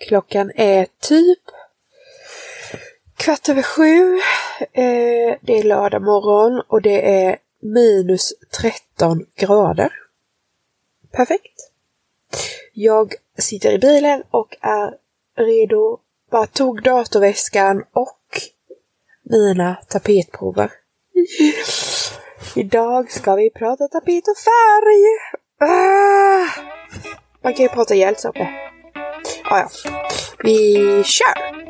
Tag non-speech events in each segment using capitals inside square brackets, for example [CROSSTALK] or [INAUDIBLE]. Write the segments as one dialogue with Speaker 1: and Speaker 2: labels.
Speaker 1: Klockan är typ kvart över sju. Eh, det är lördag morgon och det är minus 13 grader. Perfekt. Jag sitter i bilen och är redo. Bara tog datorväskan och mina tapetprover. [LAUGHS] Idag ska vi prata tapet och färg. Ah! Man kan ju prata ihjäl sig om det. Ah, ja. Vi kör!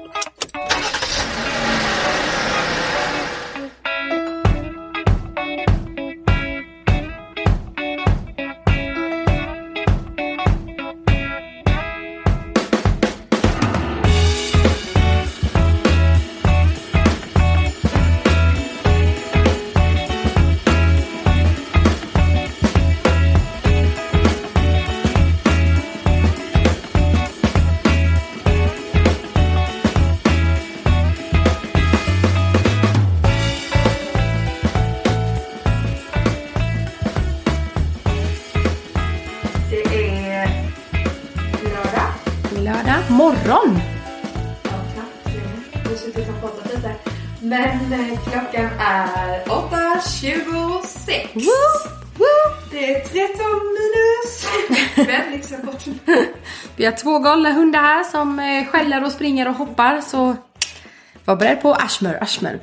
Speaker 1: Vi har
Speaker 2: två galna hundar här som eh, skäller och springer och hoppar så var beredd på ashmör, ashmör. [LAUGHS]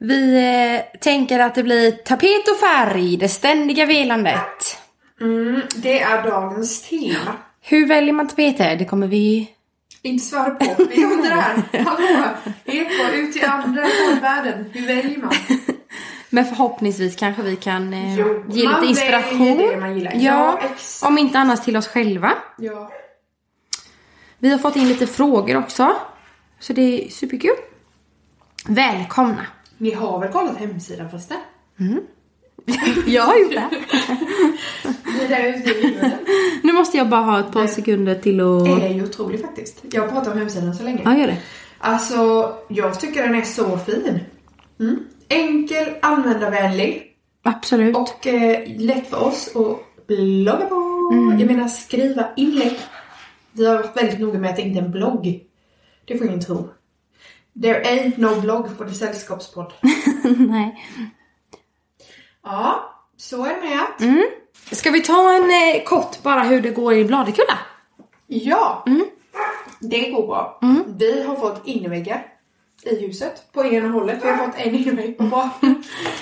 Speaker 2: Vi eh, tänker att det blir tapet och färg, det ständiga velandet.
Speaker 1: Mm, det är dagens tema.
Speaker 2: Hur väljer man tapeter? Det kommer vi...
Speaker 1: Inte svara på. Vi här. [LAUGHS] Hallå! Eko, ut i andra världen. Hur väljer man?
Speaker 2: Men förhoppningsvis kanske vi kan eh,
Speaker 1: Jo,
Speaker 2: ge lite inspiration.
Speaker 1: det man gillar. Ja, exakt.
Speaker 2: om inte annars till oss själva.
Speaker 1: Ja.
Speaker 2: Vi har fått in lite frågor också. Så det är superkul. Välkomna!
Speaker 1: Ni har väl kollat hemsidan förresten? [LAUGHS]
Speaker 2: Jag har gjort det. [LAUGHS]
Speaker 1: Det.
Speaker 2: Nu måste jag bara ha ett par sekunder till att...
Speaker 1: Det är ju otroligt faktiskt. Jag har pratat om hemsidan så länge.
Speaker 2: Ja, gör det.
Speaker 1: Alltså, jag tycker den är så fin. Mm. Enkel, användarvänlig
Speaker 2: Absolut.
Speaker 1: och eh, lätt för oss att blogga på. Jag menar skriva inlägg. Vi har varit väldigt noga med att det inte är en blogg. Det får ingen tro. There ain't no blog for the sällskapspodd. [LAUGHS]
Speaker 2: Nej.
Speaker 1: Ja, så är det med.
Speaker 2: Ska vi ta en eh, kort bara hur det går i Bladekulla?
Speaker 1: Ja, det går bra. Vi har fått innerväggar i huset på ena hållet. Vi har fått en innervägg på bra. [LAUGHS]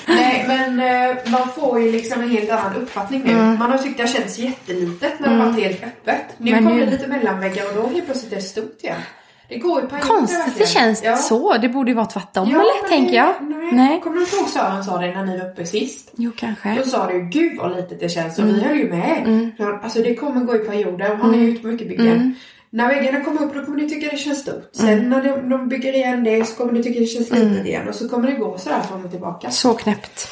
Speaker 1: Nej, men eh, man får ju liksom en helt annan uppfattning nu. Man har tyckt det har känts jättelitet när det varit helt öppet. Nu
Speaker 2: Men
Speaker 1: kommer det lite mellanväggar och då helt plötsligt är det stort igen. Det går ju perioder
Speaker 2: Konstigt det
Speaker 1: verkligen.
Speaker 2: känns
Speaker 1: Ja.
Speaker 2: så. Det borde ju vara tvärtom
Speaker 1: Ja,
Speaker 2: eller? Tänker
Speaker 1: det-
Speaker 2: jag.
Speaker 1: Nej.
Speaker 2: Nej.
Speaker 1: Kommer du ihåg Sören sa det när ni var uppe sist?
Speaker 2: Jo, kanske.
Speaker 1: Då sa du gud vad litet det känns och
Speaker 2: Mm.
Speaker 1: vi höll ju med. Så, Alltså det kommer gå i perioder. Har ni gjort mycket byggen?
Speaker 2: Mm.
Speaker 1: När väggarna kommer upp då kommer ni tycka det känns stort. Sen när de, de bygger igen det så kommer ni tycka det känns
Speaker 2: Mm.
Speaker 1: litet igen. Och så kommer det gå sådär fram och tillbaka.
Speaker 2: Så knäppt.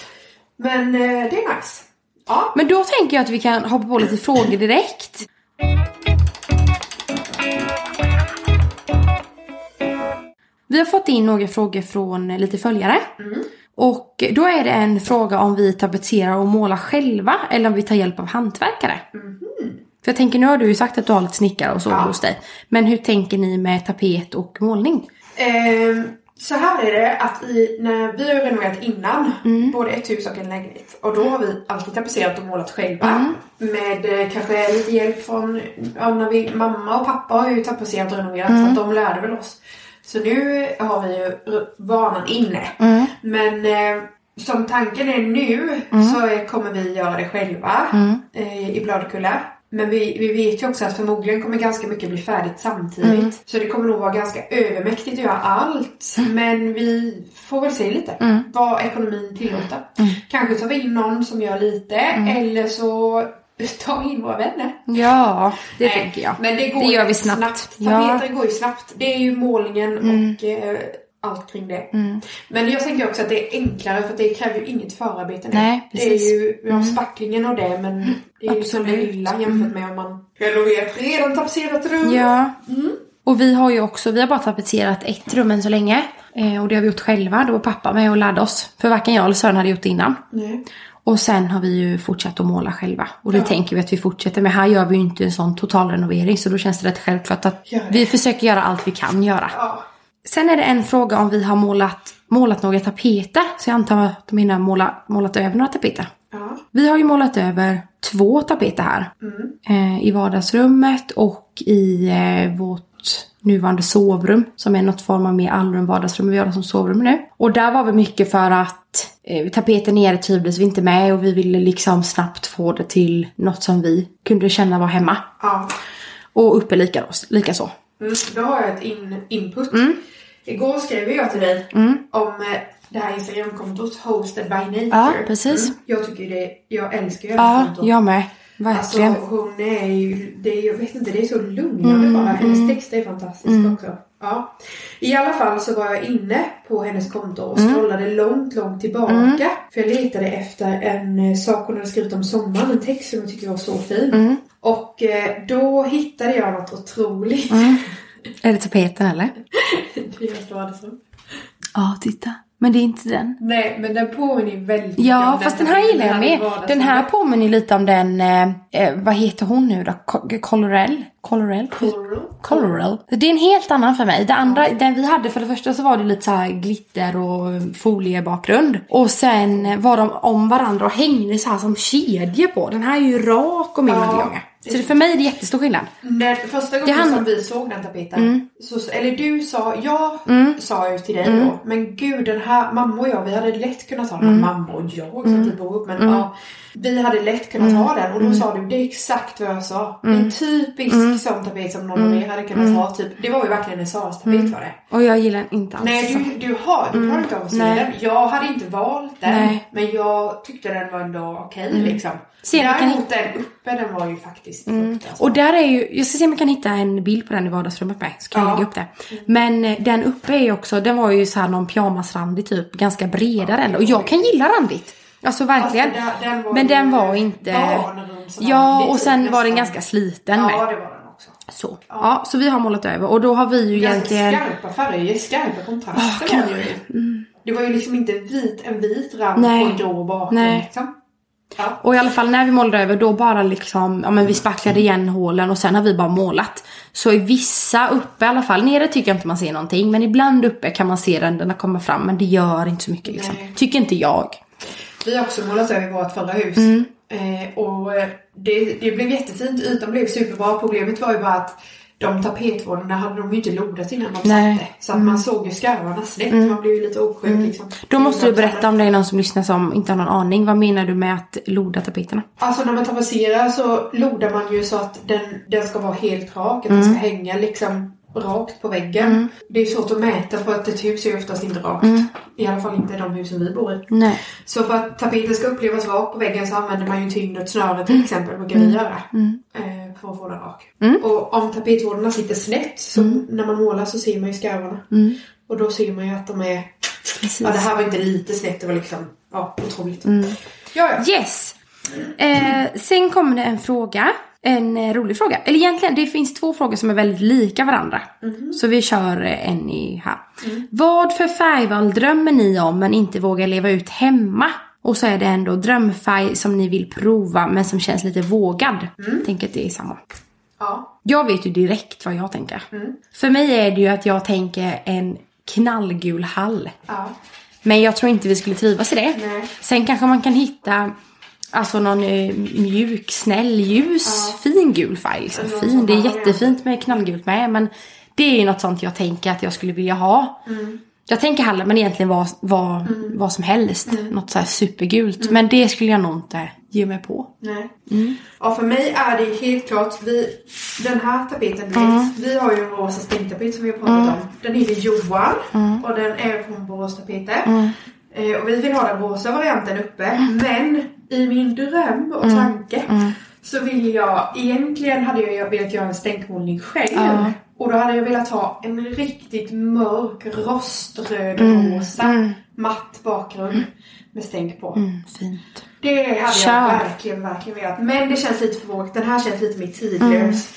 Speaker 1: Men eh, det är nice. Ja.
Speaker 2: Men då tänker jag att vi kan hoppa på lite frågor direkt. Vi har fått in några frågor från lite följare. Och då är det en fråga om vi tapetserar och målar själva eller om vi tar hjälp av hantverkare. För jag tänker, nu har du ju sagt att du har lite snickare och så
Speaker 1: Ja.
Speaker 2: hos dig. Men hur tänker ni med tapet och målning?
Speaker 1: Ehm, så här är det att i, när vi har renoverat innan,
Speaker 2: Mm.
Speaker 1: både ett hus och en lägenhet. Och då har vi alltid tapetserat och målat själva.
Speaker 2: Mm.
Speaker 1: Med eh, kanske lite hjälp från, ja, när vi, mamma och pappa har ju tapetserat och renoverat
Speaker 2: Mm.
Speaker 1: så att de lärde väl oss. Så nu har vi ju vanan inne.
Speaker 2: Mm.
Speaker 1: Men eh, som tanken är nu så är, kommer vi göra det själva
Speaker 2: Mm.
Speaker 1: eh, i Bladkulla. Men vi, vi vet ju också att förmodligen kommer ganska mycket bli färdigt samtidigt.
Speaker 2: Mm.
Speaker 1: Så det kommer nog vara ganska övermäktigt att göra allt. Men vi får väl se lite
Speaker 2: Mm.
Speaker 1: vad ekonomin tillåter. Kanske tar vi in någon som gör lite
Speaker 2: Mm.
Speaker 1: eller så [LAUGHS] tar vi in våra vänner.
Speaker 2: Ja, det
Speaker 1: Nej,
Speaker 2: tänker jag.
Speaker 1: Men det går
Speaker 2: Det gör vi snabbt. Ja. Mm.
Speaker 1: Tapeter går ju snabbt. Det är ju målningen och eh, allt kring det. Men jag tänker också att det är enklare för det kräver ju inget förarbete nu.
Speaker 2: Nej,
Speaker 1: det är.
Speaker 2: Mm.
Speaker 1: ju, vi har spacklingen och det men det är ju
Speaker 2: Absolut.
Speaker 1: lilla jämfört med om man renoverar ett redan tapetserat rum.
Speaker 2: Ja.
Speaker 1: Mm.
Speaker 2: Och vi har ju också, vi har bara tapetserat ett rum än så länge. Eh, och det har vi gjort själva. Då var pappa med och lärde oss. För varken jag eller Sören hade gjort det innan.
Speaker 1: Nej.
Speaker 2: Och sen har vi ju fortsatt att måla själva. Och det
Speaker 1: Ja.
Speaker 2: tänker vi att vi fortsätter med. Här gör vi ju inte en sån totalrenovering. Så då känns det rätt självklart att vi försöker göra allt vi kan göra.
Speaker 1: Ja.
Speaker 2: Sen är det en fråga om vi har målat, målat några tapeter. Så jag antar att de menar måla, målat över några tapeter.
Speaker 1: Ja.
Speaker 2: Vi har ju målat över två tapeter här. Eh, I vardagsrummet och i eh, vårt nuvarande sovrum. Som är något form av mer allrum vardagsrum. Vi har det som sovrum nu. Och där var vi mycket för att eh, tapeten nere trivdes vi inte med. Och vi ville liksom snabbt få det till något som vi kunde känna var hemma.
Speaker 1: ja.
Speaker 2: Och uppe lika, lika så.
Speaker 1: Mm, då har jag ett in, input. Igår skrev jag till dig om eh, det här Instagramkontot Hosted by Nature.
Speaker 2: Ja, precis.
Speaker 1: Mm. Jag tycker det, jag älskar ju det
Speaker 2: Ja,
Speaker 1: kontot.
Speaker 2: jag med.
Speaker 1: Alltså
Speaker 2: Verkligen.
Speaker 1: hon är ju, det är, jag vet inte, det är så lugnande bara. Hennes text är fantastisk också. Ja. I alla fall så var jag inne på hennes konto och scrollade långt, långt tillbaka. För jag letade efter en eh, sak hon hade skrivit om sommaren, en text som jag tycker var så fin. Och eh, då hittade jag något otroligt. [LAUGHS]
Speaker 2: Är det tapeten eller? [LAUGHS]
Speaker 1: Deras vardagsrum.
Speaker 2: Ja, titta. Men det är inte den.
Speaker 1: Nej, men den påminner väldigt
Speaker 2: Ja,
Speaker 1: om
Speaker 2: fast den här gillar jag med. Den här påminner lite om den, eh, eh, vad heter hon nu då? Co- Colorel? Colorel? Det är en helt annan för mig. Det andra, den vi hade för det första så var det lite så här glitter och foliebakgrund. Och sen var de om varandra och hängde så här som kedjor på. Den här är ju rak och mer
Speaker 1: Ja.
Speaker 2: Så det, för mig är det jättestor skillnad.
Speaker 1: När, första gången
Speaker 2: handlar-
Speaker 1: som vi såg den tapeten, så, eller du sa, jag
Speaker 2: Mm.
Speaker 1: sa ju till dig då, men gud den här, mamma och jag, vi hade lätt kunnat ta den,
Speaker 2: Mm.
Speaker 1: mamma och jag som typ bor ihop, men ja, vi hade lätt kunnat
Speaker 2: Mm.
Speaker 1: ta den och då sa du, det är exakt vad jag sa. En typisk sån tapet som någon av er hade kunnat ha, typ, det var ju verkligen en Saras tapet var det.
Speaker 2: Och jag gillar den inte alls.
Speaker 1: Nej, du, du har, du har inte av att se
Speaker 2: Mm.
Speaker 1: Den. Jag hade inte valt den,
Speaker 2: Nej.
Speaker 1: men jag tyckte den var ändå okej liksom.
Speaker 2: Se, vi kan
Speaker 1: Däremot den uppe, den var ju faktiskt fruktansvärd.
Speaker 2: Och där är ju, jag ska se om jag kan hitta en bild på den i vardagsrummet med. Så kan jag
Speaker 1: Ja.
Speaker 2: lägga upp det. Men eh, den uppe är ju också, den var ju så här någon pyjamasrandig typ. Ganska bredare ändå. Och jag kan gilla randigt. Alltså verkligen.
Speaker 1: Alltså, den- den
Speaker 2: Men den var inte... Ja, och sen var den ganska sliten
Speaker 1: Ja,
Speaker 2: med.
Speaker 1: det var den också.
Speaker 2: Så. Ja, så vi har målat över. Och då har vi ju
Speaker 1: Ganska
Speaker 2: egentligen...
Speaker 1: skarpa färger, skarpa kontraster
Speaker 2: Åh,
Speaker 1: var det ju. Det var ju liksom inte vit, en vit rand
Speaker 2: Nej.
Speaker 1: på en grå bakgrund
Speaker 2: Nej.
Speaker 1: liksom. Ja.
Speaker 2: Och i alla fall när vi målade över då bara liksom, ja men vi spacklade igen hålen och sen har vi bara målat. Så i vissa uppe i alla fall, nere tycker jag inte man ser någonting. Men ibland uppe kan man se ränderna komma fram men det gör inte så mycket liksom.
Speaker 1: Nej.
Speaker 2: Tycker inte jag.
Speaker 1: Vi har också målat över vårt förra hus.
Speaker 2: Mm.
Speaker 1: Eh, och eh, det, det blev jättefint, ytan blev superbra. Problemet var ju bara att de tapetvårdarna hade de ju inte lodat innan de
Speaker 2: Nej. Mm.
Speaker 1: satte. Så att man såg ju skarvarna snett. Man blev ju lite åksjuk liksom.
Speaker 2: Då måste du berätta om det är någon som lyssnar som inte har någon aning. Vad menar du med att loda tapeterna?
Speaker 1: Alltså när man tapetserar så lodar man ju så att den, den ska vara helt rak. Att den
Speaker 2: Mm.
Speaker 1: ska hänga liksom rakt på väggen. Det är svårt att mäta för att ett hus är oftast inte rakt.
Speaker 2: Mm.
Speaker 1: I alla fall inte de husen vi bor i.
Speaker 2: Nej.
Speaker 1: Så för att tapeten ska upplevas rak på väggen så använder man ju tyngd och snöre
Speaker 2: Mm.
Speaker 1: till exempel. brukar vi göra. Eh, för att få den rak. Och om tapetvårdarna sitter snett så
Speaker 2: Mm.
Speaker 1: när man målar så ser man ju skarvarna. Och då ser man ju att de är...
Speaker 2: Precis.
Speaker 1: Ja det här var inte lite snett, det var liksom ja, otroligt.
Speaker 2: Mm.
Speaker 1: Ja, ja.
Speaker 2: Yes! Eh, sen kommer det en fråga. En eh, rolig fråga. Eller egentligen, det finns två frågor som är väldigt lika varandra. Så vi kör eh, en i här. Vad för färgval drömmer ni om men inte vågar leva ut hemma? Och så är det ändå drömfärg som ni vill prova men som känns lite vågad. Tänker att det är samma.
Speaker 1: ja.
Speaker 2: Jag vet ju direkt vad jag tänker. För mig är det ju att jag tänker en knallgul hall.
Speaker 1: ja.
Speaker 2: Men jag tror inte vi skulle trivas i det.
Speaker 1: Nej.
Speaker 2: Sen kanske man kan hitta Alltså någon eh, mjuk, snäll, ljus, fin gul färg. Liksom. Fin. Det är jättefint med knallgult med. Men det är ju något sånt jag tänker att jag skulle vilja ha.
Speaker 1: Mm.
Speaker 2: Jag tänker heller men egentligen vad, vad, vad som helst.
Speaker 1: Mm.
Speaker 2: Något så här supergult. Men det skulle jag nog inte ge mig på.
Speaker 1: Nej.
Speaker 2: Mm.
Speaker 1: Ja, för mig är det helt klart, vi, den här tapeten,
Speaker 2: Mm.
Speaker 1: vi har ju en rosa stängtapet som vi har pratat om. Den heter Johan
Speaker 2: Mm.
Speaker 1: och den är från Borås Tapeter. Eh, och vi vill ha den rosa varianten uppe,
Speaker 2: Mm.
Speaker 1: men i min dröm och tanke så vill jag, egentligen hade jag velat göra en stänkmålning själv. Och då hade jag velat ha en riktigt mörk roströd
Speaker 2: Mm.
Speaker 1: rosa matt bakgrund med stänk på.
Speaker 2: Mm, fint.
Speaker 1: Det hade
Speaker 2: Kör.
Speaker 1: jag verkligen, verkligen velat. Men det känns lite för vågt. Den här känns lite mer tidlös.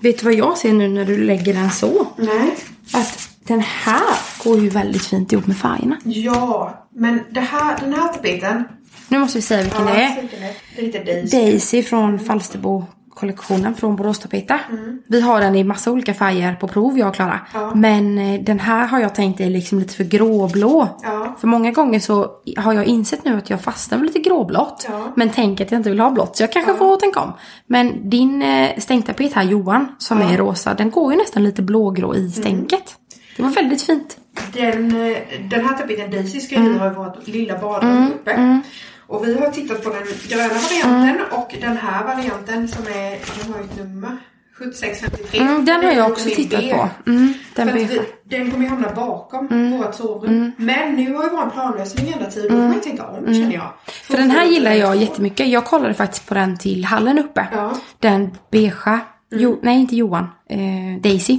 Speaker 2: Vet du vad jag ser nu när du lägger den så?
Speaker 1: Nej.
Speaker 2: Att den här går ju väldigt fint ihop med färgerna.
Speaker 1: Ja, men det här, den här tapeten.
Speaker 2: Nu måste vi säga vilken det är.
Speaker 1: Det är Daisy.
Speaker 2: Daisy från Falsterbo kollektionen från Boråstapeta. Vi har den i massa olika färger på prov jag och Klara.
Speaker 1: Ja.
Speaker 2: Men eh, den här har jag tänkt är liksom lite för gråblå.
Speaker 1: Ja.
Speaker 2: För många gånger så har jag insett nu att jag fastnar med lite gråblått.
Speaker 1: Ja.
Speaker 2: Men tänker att jag inte vill ha blått så jag kanske får tänka om. Men din eh, stängtapet här Johan som är rosa den går ju nästan lite blågrå i stänket. Det var väldigt fint.
Speaker 1: Den, eh, den här tapeten Daisy ska vi ha i vårt lilla badrum uppe. Och vi har tittat på den gröna varianten och den här varianten som är, den har ju ett nummer. 7653.
Speaker 2: Mm, den har jag också tittat
Speaker 1: beige.
Speaker 2: på. Mm,
Speaker 1: För
Speaker 2: den
Speaker 1: vi, den kommer ju hamna bakom vårt sovrum. Men nu har ju vår planlösning ända tid. Då får man ju tänka om känner jag.
Speaker 2: För den här gillar jag jättemycket. Jag kollade faktiskt på den till hallen uppe.
Speaker 1: Ja.
Speaker 2: Den beigea. Jo, nej, inte Johan. Eh, Daisy.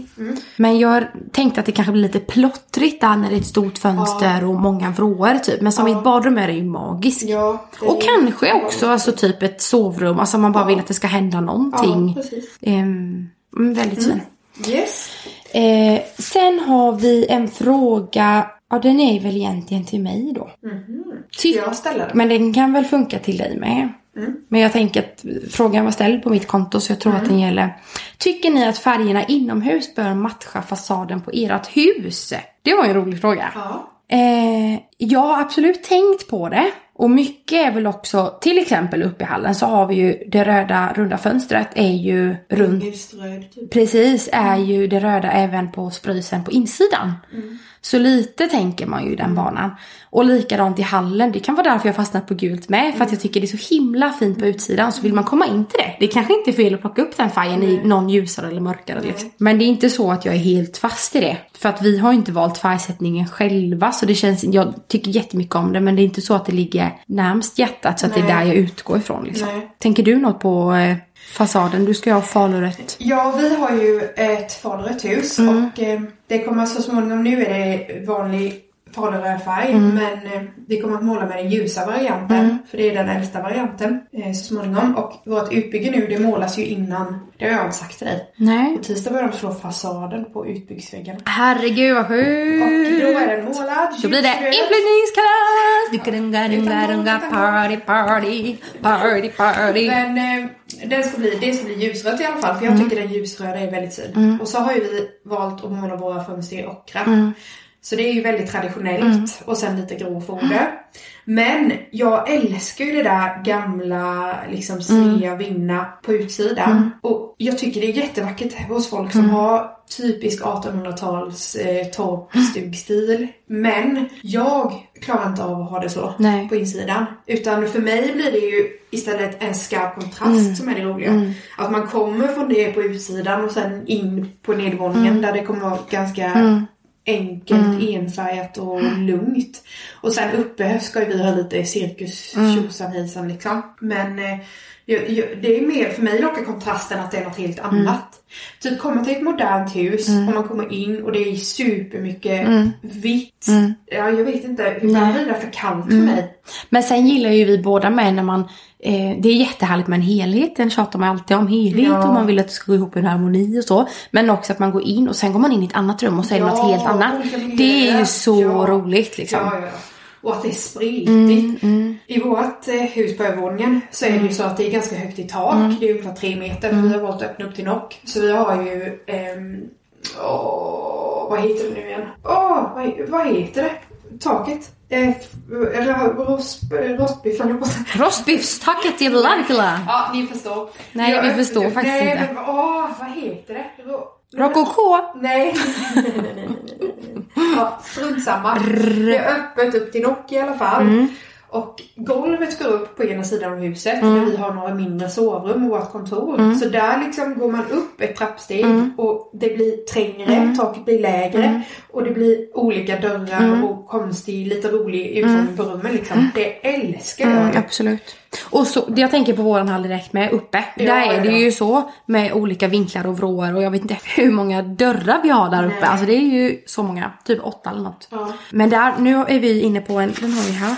Speaker 2: Men jag tänkte att det kanske blir lite plottrigt där när det är ett stort fönster och många vrår typ. Men som i ett badrum är det ju magiskt.
Speaker 1: Ja, det
Speaker 2: Och
Speaker 1: är-
Speaker 2: kanske också alltså typ ett sovrum. Alltså man bara vill att det ska hända någonting.
Speaker 1: Ja, precis.
Speaker 2: Ehm, mm, väldigt fin.
Speaker 1: Yes.
Speaker 2: Eh, sen har vi en fråga. Ja, den är väl egentligen till mig då.
Speaker 1: Ska jag ställa den?
Speaker 2: Men den kan väl funka till dig med. Men jag tänker att frågan var ställd på mitt konto så jag tror att den gäller. Tycker ni att färgerna inomhus bör matcha fasaden på ert hus? Det var en rolig fråga.
Speaker 1: Ja.
Speaker 2: Eh, jag har absolut tänkt på det. Och mycket är väl också, till exempel uppe i hallen så har vi ju det röda runda fönstret är ju runt
Speaker 1: typ.
Speaker 2: Precis, är ju det röda även på sprysen på insidan. Så lite tänker man ju i den banan. Och likadant i hallen, det kan vara därför jag fastnat på gult med. För att jag tycker det är så himla fint på utsidan. Så vill man komma in till det. Det kanske inte är fel att plocka upp den färgen i någon ljusare eller mörkare. Liksom. Men det är inte så att jag är helt fast i det. För att vi har inte valt färgsättningen själva. Så det känns, jag tycker jättemycket om det. Men det är inte så att det ligger närmst hjärtat. Så att det är
Speaker 1: Nej.
Speaker 2: där jag utgår ifrån. Liksom.
Speaker 1: Nej.
Speaker 2: Tänker du något på eh, fasaden? Du ska ha falurött.
Speaker 1: Ja, vi har ju ett falurött hus och eh, det kommer så småningom, nu är det vanlig faluröd färg men eh, vi kommer att måla med den ljusa varianten för det är den äldsta varianten eh, så småningom och vårt utbygge nu det målas ju innan, det har jag inte sagt till dig.
Speaker 2: Nej.
Speaker 1: På tisdag börjar de slå fasaden på utbyggsväggen.
Speaker 2: Herregud vad
Speaker 1: Och
Speaker 2: sjukt!
Speaker 1: då är den målad.
Speaker 2: Då blir det inflyttningskalas! Dunga, Party, party, party, party.
Speaker 1: Men eh, den ska bli, det ska bli ljusrött i alla fall för jag tycker den ljusröda är väldigt fin. Och så har ju vi valt att måla våra fönster i ockra. Så det är ju väldigt traditionellt och sen lite gråfoder. Men jag älskar ju det där gamla liksom Svea vinna på utsidan. Och jag tycker det är jättevackert hos folk som har typisk 1800-tals eh, torpstugstil. Men jag klarar inte av att ha det så
Speaker 2: Nej.
Speaker 1: på insidan. Utan för mig blir det ju istället en skarp kontrast som är det roliga. Att man kommer från det på utsidan och sen in på nedervåningen där det kommer vara ganska enkelt, enfärgat och lugnt. Och sen uppe ska ju vi ha lite cirkus tjosan hejsan liksom. Men eh, det är mer, för mig lockar kontrasten att det är något helt annat. Typ komma till ett modernt hus och man kommer in och det är supermycket vitt. Ja, jag vet inte, hur
Speaker 2: Nej.
Speaker 1: blir det för kallt för mig?
Speaker 2: Men sen gillar ju vi båda med när man eh, Det är jättehärligt med en helhet. Den tjatar man alltid om helhet
Speaker 1: Ja.
Speaker 2: och man vill att det ska gå ihop i en harmoni och så. Men också att man går in och sen går man in i ett annat rum och så är det
Speaker 1: Ja,
Speaker 2: något helt annat. Det är ju så
Speaker 1: Ja.
Speaker 2: roligt liksom.
Speaker 1: Ja. Och att det är spretigt.
Speaker 2: Mm,
Speaker 1: I vårt eh, hus på övervåningen så är det ju så att det är ganska högt i tak.
Speaker 2: Mm.
Speaker 1: Det är ungefär tre meter. För vi har valt att öppna upp till nock. Så vi har ju... ehm, åh, vad heter det nu igen? Åh, vad, vad heter det? Taket? Eh, rostbiff höll jag på.
Speaker 2: Rostbiffstacket i Larkila.
Speaker 1: Ja, ni förstår.
Speaker 2: Nej,
Speaker 1: Jag
Speaker 2: vi förstår faktiskt
Speaker 1: nej,
Speaker 2: inte.
Speaker 1: Men, åh, vad heter det?
Speaker 2: Rokoko.
Speaker 1: Nej. [LAUGHS] ja, strunt samma. Det är öppet upp till nock i alla fall.
Speaker 2: Mm.
Speaker 1: Och golvet går upp på ena sidan av huset men vi har några mindre sovrum och vårt kontor. Så där liksom går man upp ett trappsteg och det blir trängre, taket blir lägre och det blir olika dörrar och konstig, lite rolig utformning på rummen liksom. Det älskar jag
Speaker 2: Mm, absolut. Och så, jag tänker på våran hall direkt med uppe.
Speaker 1: Ja,
Speaker 2: där är det
Speaker 1: ja.
Speaker 2: ju så med olika vinklar och vrår och jag vet inte hur många dörrar vi har där uppe.
Speaker 1: Nej.
Speaker 2: Alltså det är ju så många, typ åtta eller något.
Speaker 1: Ja.
Speaker 2: Men där, nu är vi inne på en, den har vi här.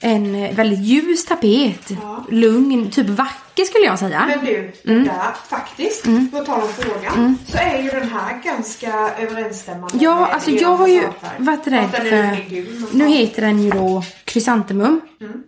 Speaker 2: En eh, väldigt ljus tapet.
Speaker 1: Ja.
Speaker 2: Lugn, typ vacker skulle jag säga.
Speaker 1: Men du, den där faktiskt, på tal om frågan, så är ju den här ganska överensstämmande
Speaker 2: Ja,
Speaker 1: med
Speaker 2: alltså jag har ju varit rädd
Speaker 1: är
Speaker 2: för... Nu heter den ju då krysantemum.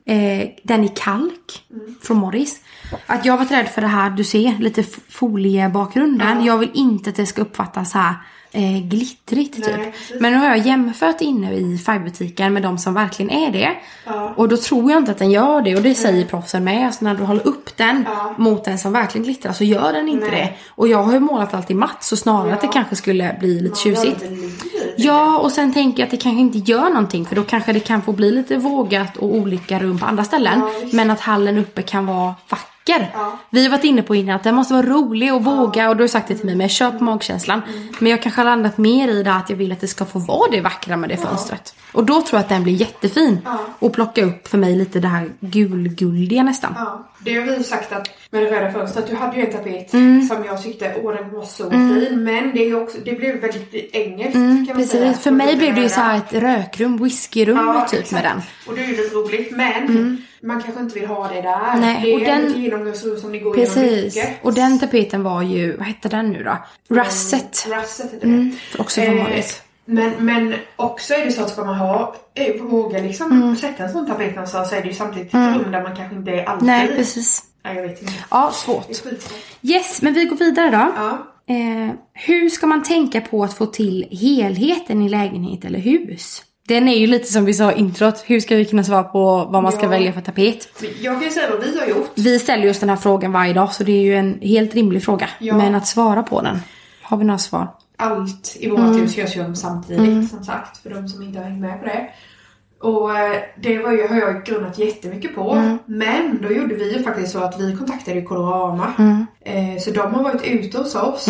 Speaker 2: Eh, den i kalk från Morris. Att jag varit rädd för det här, du ser, lite foliebakgrunden. Jag vill inte att det ska uppfattas så här eh, glittrigt typ.
Speaker 1: Nej, precis.
Speaker 2: Men nu har jag jämfört inne i färgbutiken med de som verkligen är det.
Speaker 1: Ja.
Speaker 2: Och då tror jag inte att den gör det och det säger proffsen med. Alltså när du håller upp den
Speaker 1: Ja.
Speaker 2: mot den som verkligen glittrar så gör den inte
Speaker 1: Nej.
Speaker 2: det. Och jag har ju målat allt i matt så snarare
Speaker 1: Ja.
Speaker 2: att det kanske skulle bli lite tjusigt.
Speaker 1: lite
Speaker 2: Ja, och sen tänker jag att det kanske inte gör någonting för då kanske det kan få bli lite vågat och olika rum på andra ställen.
Speaker 1: Ja,
Speaker 2: men att hallen uppe kan vara vacker.
Speaker 1: Ja.
Speaker 2: Vi har varit inne på innan att den måste vara rolig och våga och du har sagt det till mig men jag kör på magkänslan. Men jag kanske har landat mer i det att jag vill att det ska få vara det vackra med det fönstret. Och då tror jag att den blir jättefin.
Speaker 1: Ja.
Speaker 2: Och plocka upp för mig lite det här gulguldiga nästan.
Speaker 1: Ja, det har vi sagt att med det röda fönstret, du hade ju en tapet
Speaker 2: Mm.
Speaker 1: som jag tyckte, åh den var så fin. Men det, är ju också, det blev väldigt engelskt kan man säga.
Speaker 2: Mm, Precis, för
Speaker 1: Och
Speaker 2: mig blev det ju så här ett rökrum, whiskyrum
Speaker 1: Ja,
Speaker 2: typ
Speaker 1: exakt.
Speaker 2: med den.
Speaker 1: Och det är ju roligt men man kanske inte vill ha det där.
Speaker 2: Nej,
Speaker 1: det är
Speaker 2: och
Speaker 1: den... ett genomgångsrum som ni går
Speaker 2: Precis.
Speaker 1: mycket.
Speaker 2: Och den tapeten var ju, vad hette den nu då? Russet.
Speaker 1: Russet heter det.
Speaker 2: Mm, också
Speaker 1: Eh,
Speaker 2: Morris.
Speaker 1: Men, men också är det så att ska man ha, eh, våga liksom
Speaker 2: Mm.
Speaker 1: sätta en sån tapet någonstans så är det ju samtidigt ett rum där man kanske inte är alltid.
Speaker 2: Nej, precis.
Speaker 1: Nej, jag vet inte.
Speaker 2: Ja,
Speaker 1: Det
Speaker 2: svårt. Yes, men vi går vidare då.
Speaker 1: Ja.
Speaker 2: Eh, hur ska man tänka på att få till helheten i lägenhet eller hus? Den är ju lite som vi sa i introt. Hur ska vi kunna svara på vad man ska
Speaker 1: Ja.
Speaker 2: välja för tapet?
Speaker 1: Jag kan ju säga vad vi har gjort.
Speaker 2: Vi ställer just den här frågan varje dag så det är ju en helt rimlig fråga.
Speaker 1: Ja.
Speaker 2: Men att svara på den. Har vi några svar?
Speaker 1: allt i vårt
Speaker 2: Mm.
Speaker 1: hus görs ju samtidigt som sagt för de som inte har hängt med på det. Och eh, det var ju, har jag grunnat jättemycket på.
Speaker 2: Mm.
Speaker 1: Men då gjorde vi ju faktiskt så att vi kontaktade Colorama.
Speaker 2: Mm.
Speaker 1: Eh, så de har varit ute hos oss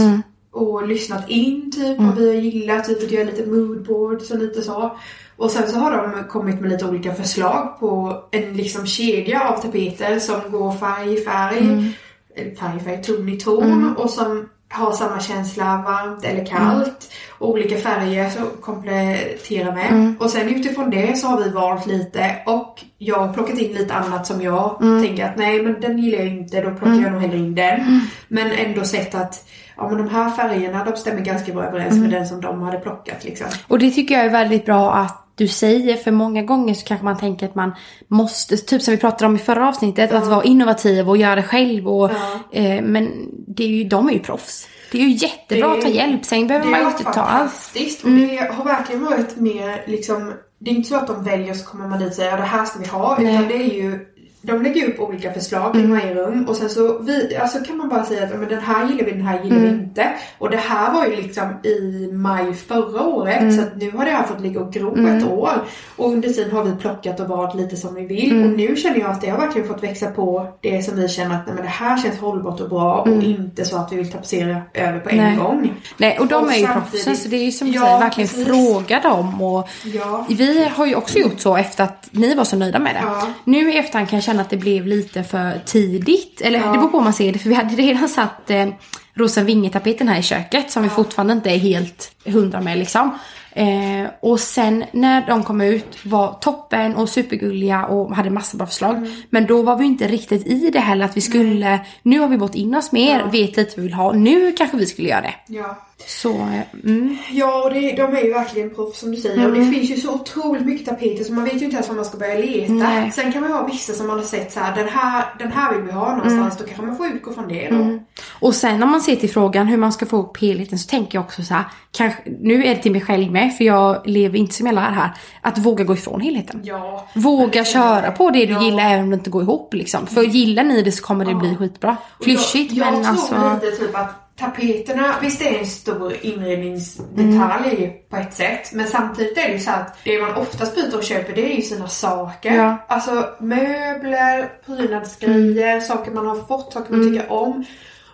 Speaker 1: och lyssnat in typ vad vi har gillat. Vi fått göra lite moodboards och lite så. Och sen så har de kommit med lite olika förslag på en liksom kedja av tapeter som går färg i färg. Eller färg i färg, ton i ton. Och som har samma känsla varmt eller kallt. Och olika färger som kompletterar med. Och sen utifrån det så har vi valt lite och jag har plockat in lite annat som jag tänker att nej men den gillar jag inte, då plockar jag nog hellre in den. Men ändå sett att ja men de här färgerna de stämmer ganska bra överens med den som de hade plockat liksom.
Speaker 2: Och det tycker jag är väldigt bra att du säger för många gånger så kanske man tänker att man måste, typ som vi pratade om i förra avsnittet, att vara innovativ och göra det själv. Och,
Speaker 1: Ja.
Speaker 2: eh, men det är ju, de är ju proffs. Det är ju jättebra att ta hjälp, sen behöver
Speaker 1: det
Speaker 2: man ju inte ta allt. Mm.
Speaker 1: det har verkligen varit mer liksom Det är inte så att de väljer och så kommer man dit och säger ja, det här ska vi ha
Speaker 2: Nej. Mm.
Speaker 1: utan det är ju de lägger upp olika förslag i varje rum och sen så vi, alltså kan man bara säga att men den här gillar vi, den här gillar
Speaker 2: Mm.
Speaker 1: vi inte. Och det här var ju liksom i maj förra året
Speaker 2: Mm.
Speaker 1: så att nu har det här fått ligga och gro ett år. Och under tiden har vi plockat och valt lite som vi vill.
Speaker 2: Mm.
Speaker 1: Och nu känner jag att det har verkligen fått växa på det som vi känner att nej, men det här känns hållbart och bra och inte så att vi vill tapetsera över på en
Speaker 2: Mm. Nej.
Speaker 1: gång.
Speaker 2: Nej, och de
Speaker 1: Och
Speaker 2: är ju proffsen så det är ju som
Speaker 1: Ja,
Speaker 2: säger, verkligen
Speaker 1: precis.
Speaker 2: fråga dem. Och
Speaker 1: Ja.
Speaker 2: Vi har ju också gjort så efter att ni var så nöjda med det.
Speaker 1: Ja.
Speaker 2: Nu i efterhand kan jag känna att det blev lite för tidigt. Eller
Speaker 1: Ja.
Speaker 2: det beror på hur man ser det. För vi hade redan satt eh, rosa vingetapeten här i köket som vi fortfarande inte är helt hundra med liksom. Eh, och sen när de kom ut var toppen och supergulliga och hade massa bra förslag.
Speaker 1: Mm.
Speaker 2: Men då var vi inte riktigt i det heller att vi skulle, nu har vi gått in oss mer, vet lite vad vi vill ha. Nu kanske vi skulle göra det.
Speaker 1: Ja.
Speaker 2: Så, mm.
Speaker 1: Ja, och det, de är ju verkligen proffs som du säger. Och det finns ju så otroligt mycket tapeter så man vet ju inte ens var man ska börja leta.
Speaker 2: Nej.
Speaker 1: Sen kan man ju ha vissa som man har sett så här, den här, den här vill vi ha någonstans. Då kanske man får utgå från det då.
Speaker 2: Och sen om man ser till frågan hur man ska få upp helheten så tänker jag också så här, kanske, nu är det till mig själv med för jag lever inte som jag lär här, att våga gå ifrån helheten.
Speaker 1: Ja.
Speaker 2: Våga köra på det du
Speaker 1: Ja.
Speaker 2: gillar även om det inte går ihop liksom. För gillar ni det så kommer det bli skitbra. Klyschigt
Speaker 1: jag, jag
Speaker 2: men
Speaker 1: tror
Speaker 2: alltså...
Speaker 1: lite typ att tapeterna, visst det är en stor inredningsdetalj
Speaker 2: Mm.
Speaker 1: på ett sätt. Men samtidigt är det ju så att det man oftast byter och köper det är ju sina saker.
Speaker 2: Ja.
Speaker 1: Alltså möbler, prydnadsgrejer,
Speaker 2: Mm.
Speaker 1: saker man har fått, saker man tycker om.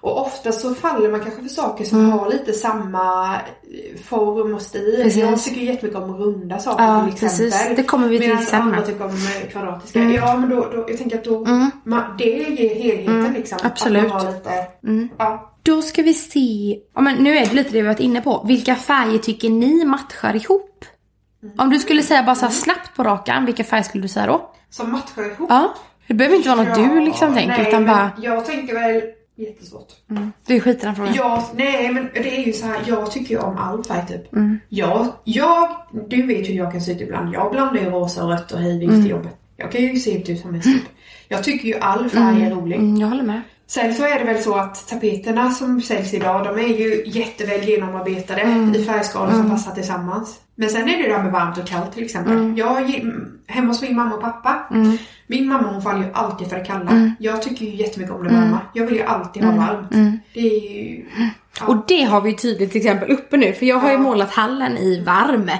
Speaker 1: Och ofta så faller man kanske för saker som har lite samma eh, form och stil.
Speaker 2: Mm. Precis.
Speaker 1: Jag tycker jättemycket om runda saker
Speaker 2: Ja,
Speaker 1: till exempel.
Speaker 2: precis. Det kommer vi till sen
Speaker 1: andra tycker om eh, kvadratiska. Ja men då, då, jag tänker att då, man, det ger helheten liksom.
Speaker 2: Mm. absolut.
Speaker 1: Att man har lite, ja.
Speaker 2: Då ska vi se, ja, men nu är det lite det vi varit inne på. Vilka färger tycker ni matchar ihop? Om du skulle säga bara så snabbt på rakan, vilka färger skulle du säga då?
Speaker 1: som matchar ihop.
Speaker 2: Ja. Det behöver inte vara något du liksom tänker
Speaker 1: nej,
Speaker 2: utan bara...
Speaker 1: Jag tänker väl jättesvårt.
Speaker 2: Mm. Du skiter i den frågan.
Speaker 1: Ja, nej men det är ju så här, jag tycker ju om all färg typ.
Speaker 2: Mm.
Speaker 1: Jag, jag, du vet hur jag kan se ut ibland. Jag blandar ju rosa och rött och hej vilt
Speaker 2: Mm.
Speaker 1: i jobbet. Jag kan ju se ut som en typ. Jag tycker ju all färg är rolig.
Speaker 2: Mm, jag håller med.
Speaker 1: Sen så är det väl så att tapeterna som säljs idag, de är ju jätteväl genomarbetade
Speaker 2: Mm.
Speaker 1: i färgskalor som passar tillsammans. Men sen är det det här med varmt och kallt till exempel.
Speaker 2: Mm.
Speaker 1: Jag, hemma hos min mamma och pappa, min mamma hon faller ju alltid för det kalla.
Speaker 2: Mm.
Speaker 1: Jag tycker ju jättemycket om det varma. Jag vill ju alltid ha varmt. Det är ju... Ja.
Speaker 2: Och det har vi ju tydligt exempel uppe nu för jag har ju
Speaker 1: Ja. Mm.
Speaker 2: målat hallen i varm.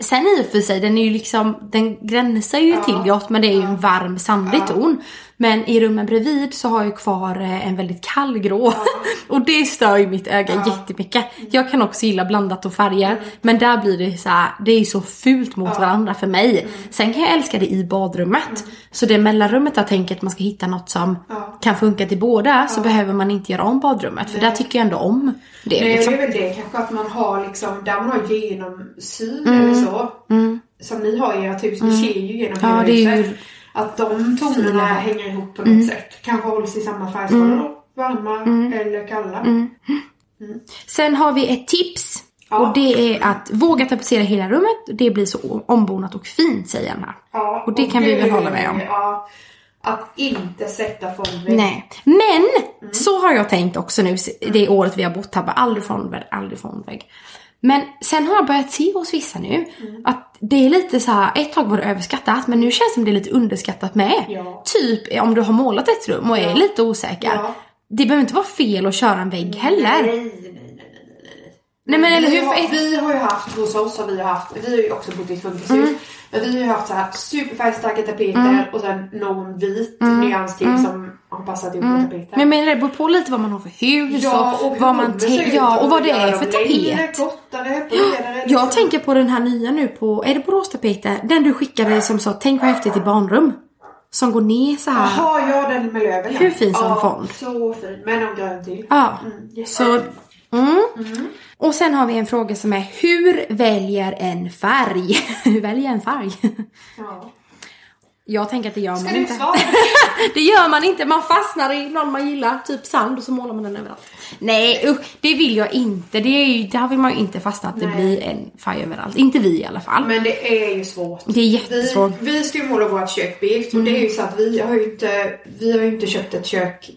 Speaker 2: Sen i och för sig, den är ju liksom, den gränsar ju till grått men det är ju en varm sandig ton. Men i rummen bredvid så har jag kvar eh, en väldigt kall grå. [LAUGHS] och det stör ju mitt öga jättemycket. Jag kan också gilla blandat och färger
Speaker 1: Mm.
Speaker 2: men där blir det så här, det är ju så fult mot varandra för mig.
Speaker 1: Mm.
Speaker 2: Sen kan jag älska det i badrummet. Så det mellanrummet jag tänker att man ska hitta något som
Speaker 1: Ja.
Speaker 2: kan funka till båda så behöver man inte göra om badrummet för där tycker jag ändå om det.
Speaker 1: Nej,
Speaker 2: liksom.
Speaker 1: det är väl det kanske att man har liksom, där man har genomsyn
Speaker 2: Mm.
Speaker 1: eller så. Som ni har i ert hus, ni ser ju genom
Speaker 2: Ja,
Speaker 1: hela huset. Att de tonerna hänger ihop på något
Speaker 2: Mm.
Speaker 1: sätt. Kanske hålls i samma färgskalor. Varma eller kalla.
Speaker 2: Mm. Sen har vi ett tips.
Speaker 1: Ja.
Speaker 2: Och det är att våga tapetsera hela rummet. Det blir så ombonat och fint säger han här.
Speaker 1: Ja,
Speaker 2: Och det kan vi väl hålla med om.
Speaker 1: Ja, att inte sätta fondvägg.
Speaker 2: Nej. Men
Speaker 1: Mm.
Speaker 2: så har jag tänkt också nu det året vi har bott här. Aldrig fondvägg, aldrig fondvägg. Men sen har jag börjat se hos vissa nu
Speaker 1: Mm.
Speaker 2: att det är lite så här, ett tag var det överskattat men nu känns det som det är lite underskattat med.
Speaker 1: Ja.
Speaker 2: Typ om du har målat ett rum och är
Speaker 1: Ja.
Speaker 2: lite osäker.
Speaker 1: Ja.
Speaker 2: Det behöver inte vara fel att köra en vägg heller.
Speaker 1: Nej, nej, nej,
Speaker 2: men eller
Speaker 1: vi
Speaker 2: hur?
Speaker 1: Har, Vi har ju haft, hos oss har vi haft, vi har ju också bott i ett funkishus. Men vi har ju haft så här superfärgstarka tapeter och sen någon vit nyans till som har passat ihop med tapeten.
Speaker 2: Men jag menar det beror på lite vad man har för hus
Speaker 1: Ja,
Speaker 2: och,
Speaker 1: och
Speaker 2: vad man
Speaker 1: ut,
Speaker 2: Ja, och vad det är för
Speaker 1: Längre,
Speaker 2: tapet.
Speaker 1: kortare, bredare.
Speaker 2: Jag
Speaker 1: liksom.
Speaker 2: tänker på den här nya nu på, är det Boråstapeter? Den du skickade som sa tänk vad häftigt i barnrum. Som går ner så här.
Speaker 1: Jaha, ja den med löven.
Speaker 2: Hur fin som
Speaker 1: ja,
Speaker 2: fond.
Speaker 1: Så fin, med någon grön till.
Speaker 2: Ja.
Speaker 1: Mm, jätte-
Speaker 2: Så, mm. Och sen har vi en fråga som är hur väljer en färg? [LAUGHS] hur väljer en färg?
Speaker 1: Ja.
Speaker 2: Jag tänker att det gör
Speaker 1: Ska
Speaker 2: man
Speaker 1: du
Speaker 2: inte.
Speaker 1: svara? [LAUGHS]
Speaker 2: det gör man inte, man fastnar i någon man gillar, typ sand och så målar man den överallt. Nej usch, det vill jag inte. Det är ju, där vill man ju inte fastna att det
Speaker 1: Nej.
Speaker 2: blir en färg överallt. Inte vi i alla fall.
Speaker 1: Men det är ju svårt.
Speaker 2: Det är jättesvårt.
Speaker 1: Vi, vi ska ju måla vårt kök beige och det är ju så att vi har ju inte, vi har inte köpt ett kök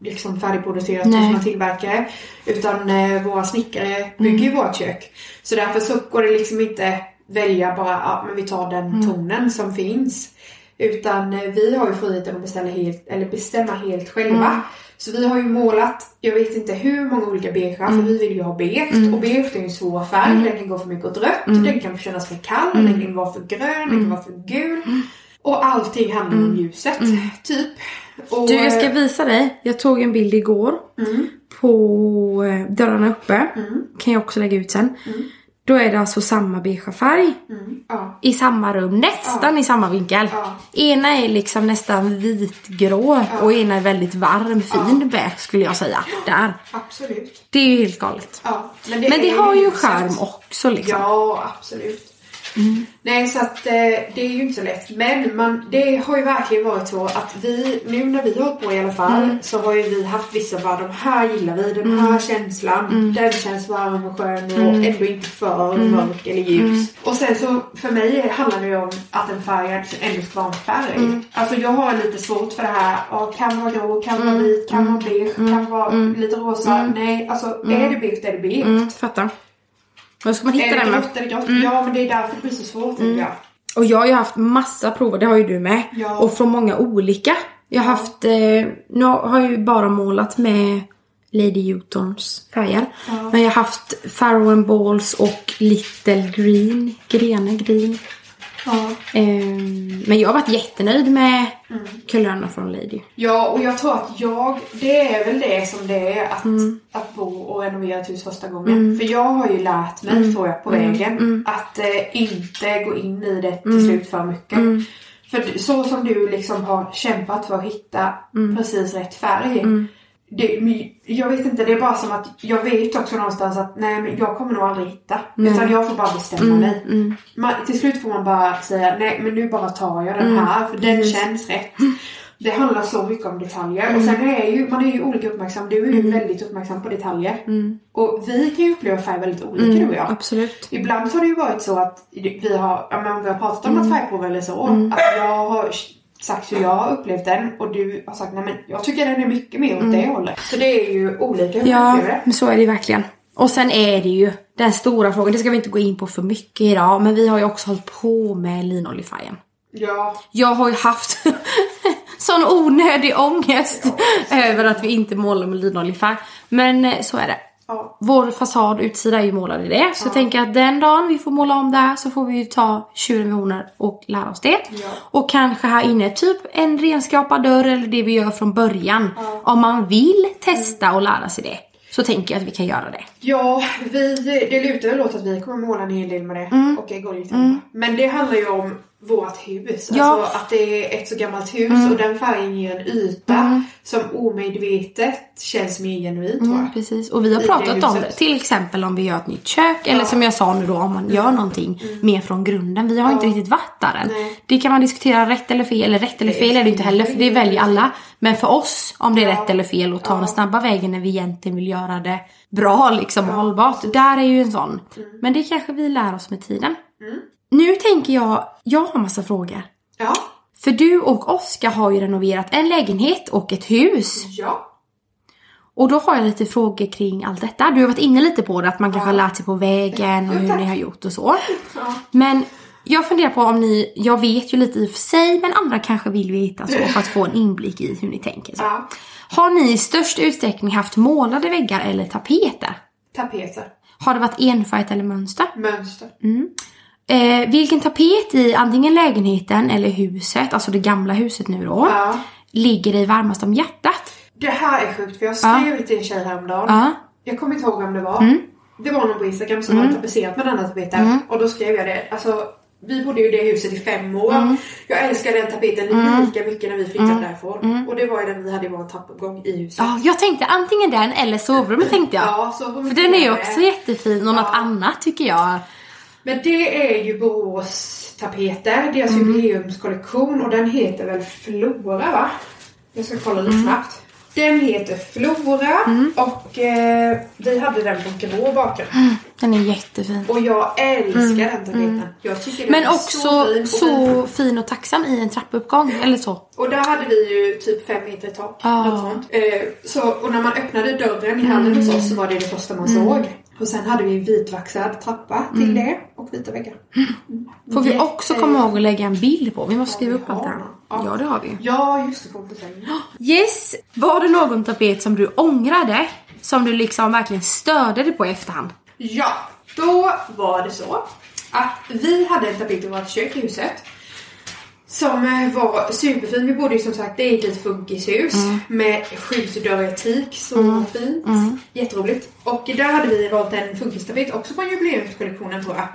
Speaker 1: liksom färdigproducerat
Speaker 2: Nej.
Speaker 1: hos någon tillverkare. Utan eh, våra snickare bygger ju vårt kök. Så därför så går det liksom inte välja bara, ja men vi tar den tonen som finns. Utan eh, vi har ju friheten att beställa helt, eller bestämma helt själva. Så vi har ju målat, jag vet inte hur många olika beige, för vi vill ju ha beige. Och beige är ju en svår färg, den kan gå för mycket åt rött, den kan kännas för kall, den kan vara för grön, den kan vara för gul. Och allting handlar om ljuset, typ. Och,
Speaker 2: Du, jag ska
Speaker 1: eh,
Speaker 2: visa dig. Jag tog en bild igår
Speaker 1: Mm.
Speaker 2: på eh, dörrarna uppe. Kan jag också lägga ut sen. Då är det alltså samma beigea färg
Speaker 1: mm, ja,
Speaker 2: i samma rum, nästan i samma vinkel.
Speaker 1: Ja.
Speaker 2: Ena är liksom nästan vitgrå och ena är väldigt varm, fin beige skulle jag säga. Där.
Speaker 1: absolut.
Speaker 2: Det är ju helt galet.
Speaker 1: Ja,
Speaker 2: Men det
Speaker 1: är
Speaker 2: har ju charm också liksom.
Speaker 1: Ja, absolut. Nej, så att eh, det är ju inte så lätt. Men man, det har ju verkligen varit så att vi, nu när vi har hållit på i alla fall, så har ju vi haft vissa bara de här gillar vi, den här känslan, den känns varm och skön och ändå inte för mörk eller ljus. Och sen så, för mig handlar det ju om att en färg ändå ska vara en färg. Alltså jag har lite svårt för det här, ja, kan vara grå, kan vara vit, kan vara beige, kan vara lite rosa. Nej, alltså är det beige är det beige.
Speaker 2: Mm, fattar. Vad ska man hitta den
Speaker 1: är det grått. Ja men det är därför det blir så svårt tycker jag.
Speaker 2: Och jag har ju haft massa prover, det har ju du med.
Speaker 1: Ja.
Speaker 2: Och från många olika. Jag har haft, eh, nu har jag ju bara målat med Lady Utons färger.
Speaker 1: Ja.
Speaker 2: Men jag har haft Farrow and Balls och Little Green, Grene Green.
Speaker 1: Ja.
Speaker 2: Ehm, men jag har varit jättenöjd med
Speaker 1: Mm.
Speaker 2: kulörerna från Lady.
Speaker 1: ja och jag tror att jag, det är väl det som det är att, att bo och renovera ett hus första gången. För jag har ju lärt mig tror jag på vägen att eh, inte gå in i det till slut för mycket. För så som du liksom har kämpat för att hitta precis rätt färg. Det, jag vet inte, det är bara som att jag vet också någonstans att nej men jag kommer nog aldrig hitta. Utan jag får bara bestämma mig. Man, till slut får man bara säga nej men nu bara tar jag den här för den känns rätt. Det handlar så mycket om detaljer och sen är ju, man är ju olika uppmärksam. Du är ju väldigt uppmärksam på detaljer. Och vi kan ju uppleva färg väldigt olika du och jag.
Speaker 2: Absolut.
Speaker 1: Ibland har det ju varit så att vi har, ja, men vi har pratat om något färgprov eller så. Att jag har sagt hur jag har upplevt den och du har sagt nej men jag tycker den är mycket mer åt det hållet. Så det är ju olika hur
Speaker 2: Ja, men så är det verkligen. Och sen är det ju den stora frågan, det ska vi inte gå in på för mycket idag, men vi har ju också hållit på med linoljefärgen.
Speaker 1: Ja,
Speaker 2: Jag har ju haft [LAUGHS] sån onödig ångest över att vi inte målar med linoljefärg. Men så är det.
Speaker 1: Ja,
Speaker 2: Vår fasad utsida är ju målad i det. Så jag tänker att den dagen vi får måla om det här så får vi ju ta tjuren vid hornen och lära oss det.
Speaker 1: Ja.
Speaker 2: Och kanske här inne typ en renskrapad dörr eller det vi gör från början. Om man vill testa och lära sig det. Så tänker jag att vi kan göra det.
Speaker 1: ja vi, det lutar väl åt att vi kommer måla en hel del med det
Speaker 2: Mm.
Speaker 1: och golvgitarr. Men det handlar ju om vårt hus.
Speaker 2: Ja. Mm.
Speaker 1: Alltså att det är ett så gammalt hus och den färgen ger en yta som omedvetet känns mer genuint
Speaker 2: Mm, precis. Och vi har
Speaker 1: I det
Speaker 2: pratat om det. Till exempel om vi gör ett nytt kök. Eller som jag sa nu då om man gör någonting mer från grunden. Vi har inte riktigt varit där än.
Speaker 1: Nej.
Speaker 2: Det kan man diskutera rätt eller fel. Eller rätt eller fel är det inte heller. För det väljer alla. Men för oss om det är rätt eller fel och ta den snabba vägen när vi egentligen vill göra det bra liksom och hållbart. Där är ju en sån. Men det kanske vi lär oss med tiden. Nu tänker jag, jag har massa frågor.
Speaker 1: Ja,
Speaker 2: För du och Oskar har ju renoverat en lägenhet och ett hus.
Speaker 1: ja.
Speaker 2: Och då har jag lite frågor kring allt detta. Du har varit inne lite på det, att man kanske har lärt sig på vägen och hur ni har gjort och så.
Speaker 1: Ja.
Speaker 2: Men jag funderar på om ni, jag vet ju lite i och för sig, men andra kanske vill veta så för att få en inblick i hur ni tänker. Så.
Speaker 1: ja.
Speaker 2: Har ni i störst utsträckning haft målade väggar eller tapeter?
Speaker 1: Tapeter.
Speaker 2: Har det varit enfärgat eller mönster?
Speaker 1: Mönster.
Speaker 2: Eh, vilken tapet i antingen lägenheten eller huset, alltså det gamla huset nu då,
Speaker 1: Ja.
Speaker 2: ligger dig varmast om hjärtat?
Speaker 1: Det här är sjukt för jag skrev det till en tjej häromdagen.
Speaker 2: Ja. Mm.
Speaker 1: Jag kommer inte ihåg vem det var. Det var någon på Instagram som hade tapetserat med den här tapeten. Och då skrev jag det. Alltså, vi bodde ju i det huset i fem år.
Speaker 2: Mm.
Speaker 1: Jag älskar den tapeten lika mycket när vi flyttade därifrån. Och det var ju den vi hade i vår trappuppgång i huset.
Speaker 2: Ja, jag tänkte antingen den eller sovrummet tänkte jag.
Speaker 1: Ja, så
Speaker 2: För den är ju också jättefin och något annat tycker jag.
Speaker 1: Men det är ju Borås tapeter, deras
Speaker 2: Mm.
Speaker 1: jubileumskollektion och den heter väl Flora va? Jag ska kolla
Speaker 2: Mm.
Speaker 1: lite snabbt. Den heter Flora och eh, vi hade den på grå bakgrund. [GASPS] [CLEARS THROAT]
Speaker 2: Den är jättefin.
Speaker 1: Och jag älskar den tapeten. Jag tycker den
Speaker 2: Mm. Men
Speaker 1: är
Speaker 2: också
Speaker 1: så fin. Och,
Speaker 2: så fin och tacksam i en trappuppgång eller så.
Speaker 1: och där hade vi ju typ fem meter tak. Sånt. Eh, så, och när man öppnade dörren i hallen hos oss så var det det första man såg. Och sen hade vi vitvaxad trappa till det och vita väggar.
Speaker 2: Får vi också komma ihåg att lägga en bild på. Vi måste skriva upp allt det här.
Speaker 1: ja.
Speaker 2: Det har vi.
Speaker 1: Ja, just det. På. [GASPS]
Speaker 2: Yes! Var det någon tapet som du ångrade? Som du liksom verkligen störde dig på i efterhand?
Speaker 1: Ja, då var det så att vi hade en tapet i vårt kök i huset. Som eh, var superfin. Vi bodde ju som sagt, det är ett litet funkishus med skyddsdörr i teak. Så fint. Jätteroligt. Och där hade vi valt en funkistapet också från jubileumskollektionen tror jag.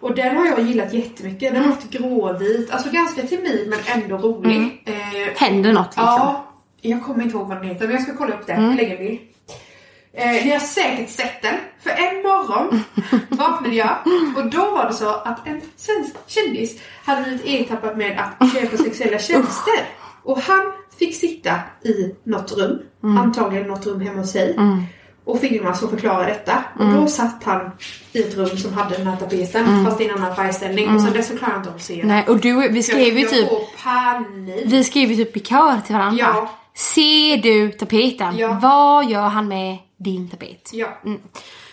Speaker 1: Och den har jag gillat jättemycket. Den har varit gråvit, alltså ganska timid men ändå rolig. Eh,
Speaker 2: Händer något liksom?
Speaker 1: Ja, jag kommer inte ihåg vad den heter men jag ska kolla upp det. Lägga en bild. Eh, ni har säkert sett den. För en morgon [LAUGHS] vaknade jag och då var det så att en svensk kändis hade blivit ertappad med att köpa sexuella tjänster. Och han fick sitta i något rum, antagligen något rum hemma hos sig. Och filmas och förklara detta. Och då satt han i ett rum som hade den här tapeten fast i en annan färgställning. Och sen dess så klarade jag inte av att se.
Speaker 2: Nej, och du, vi skrev ju
Speaker 1: jag,
Speaker 2: typ,
Speaker 1: jag får panik.
Speaker 2: vi skrev ju typ i kör till varandra.
Speaker 1: Ja.
Speaker 2: Ser du tapeten?
Speaker 1: Ja.
Speaker 2: Vad gör han med din tapet?
Speaker 1: Ja.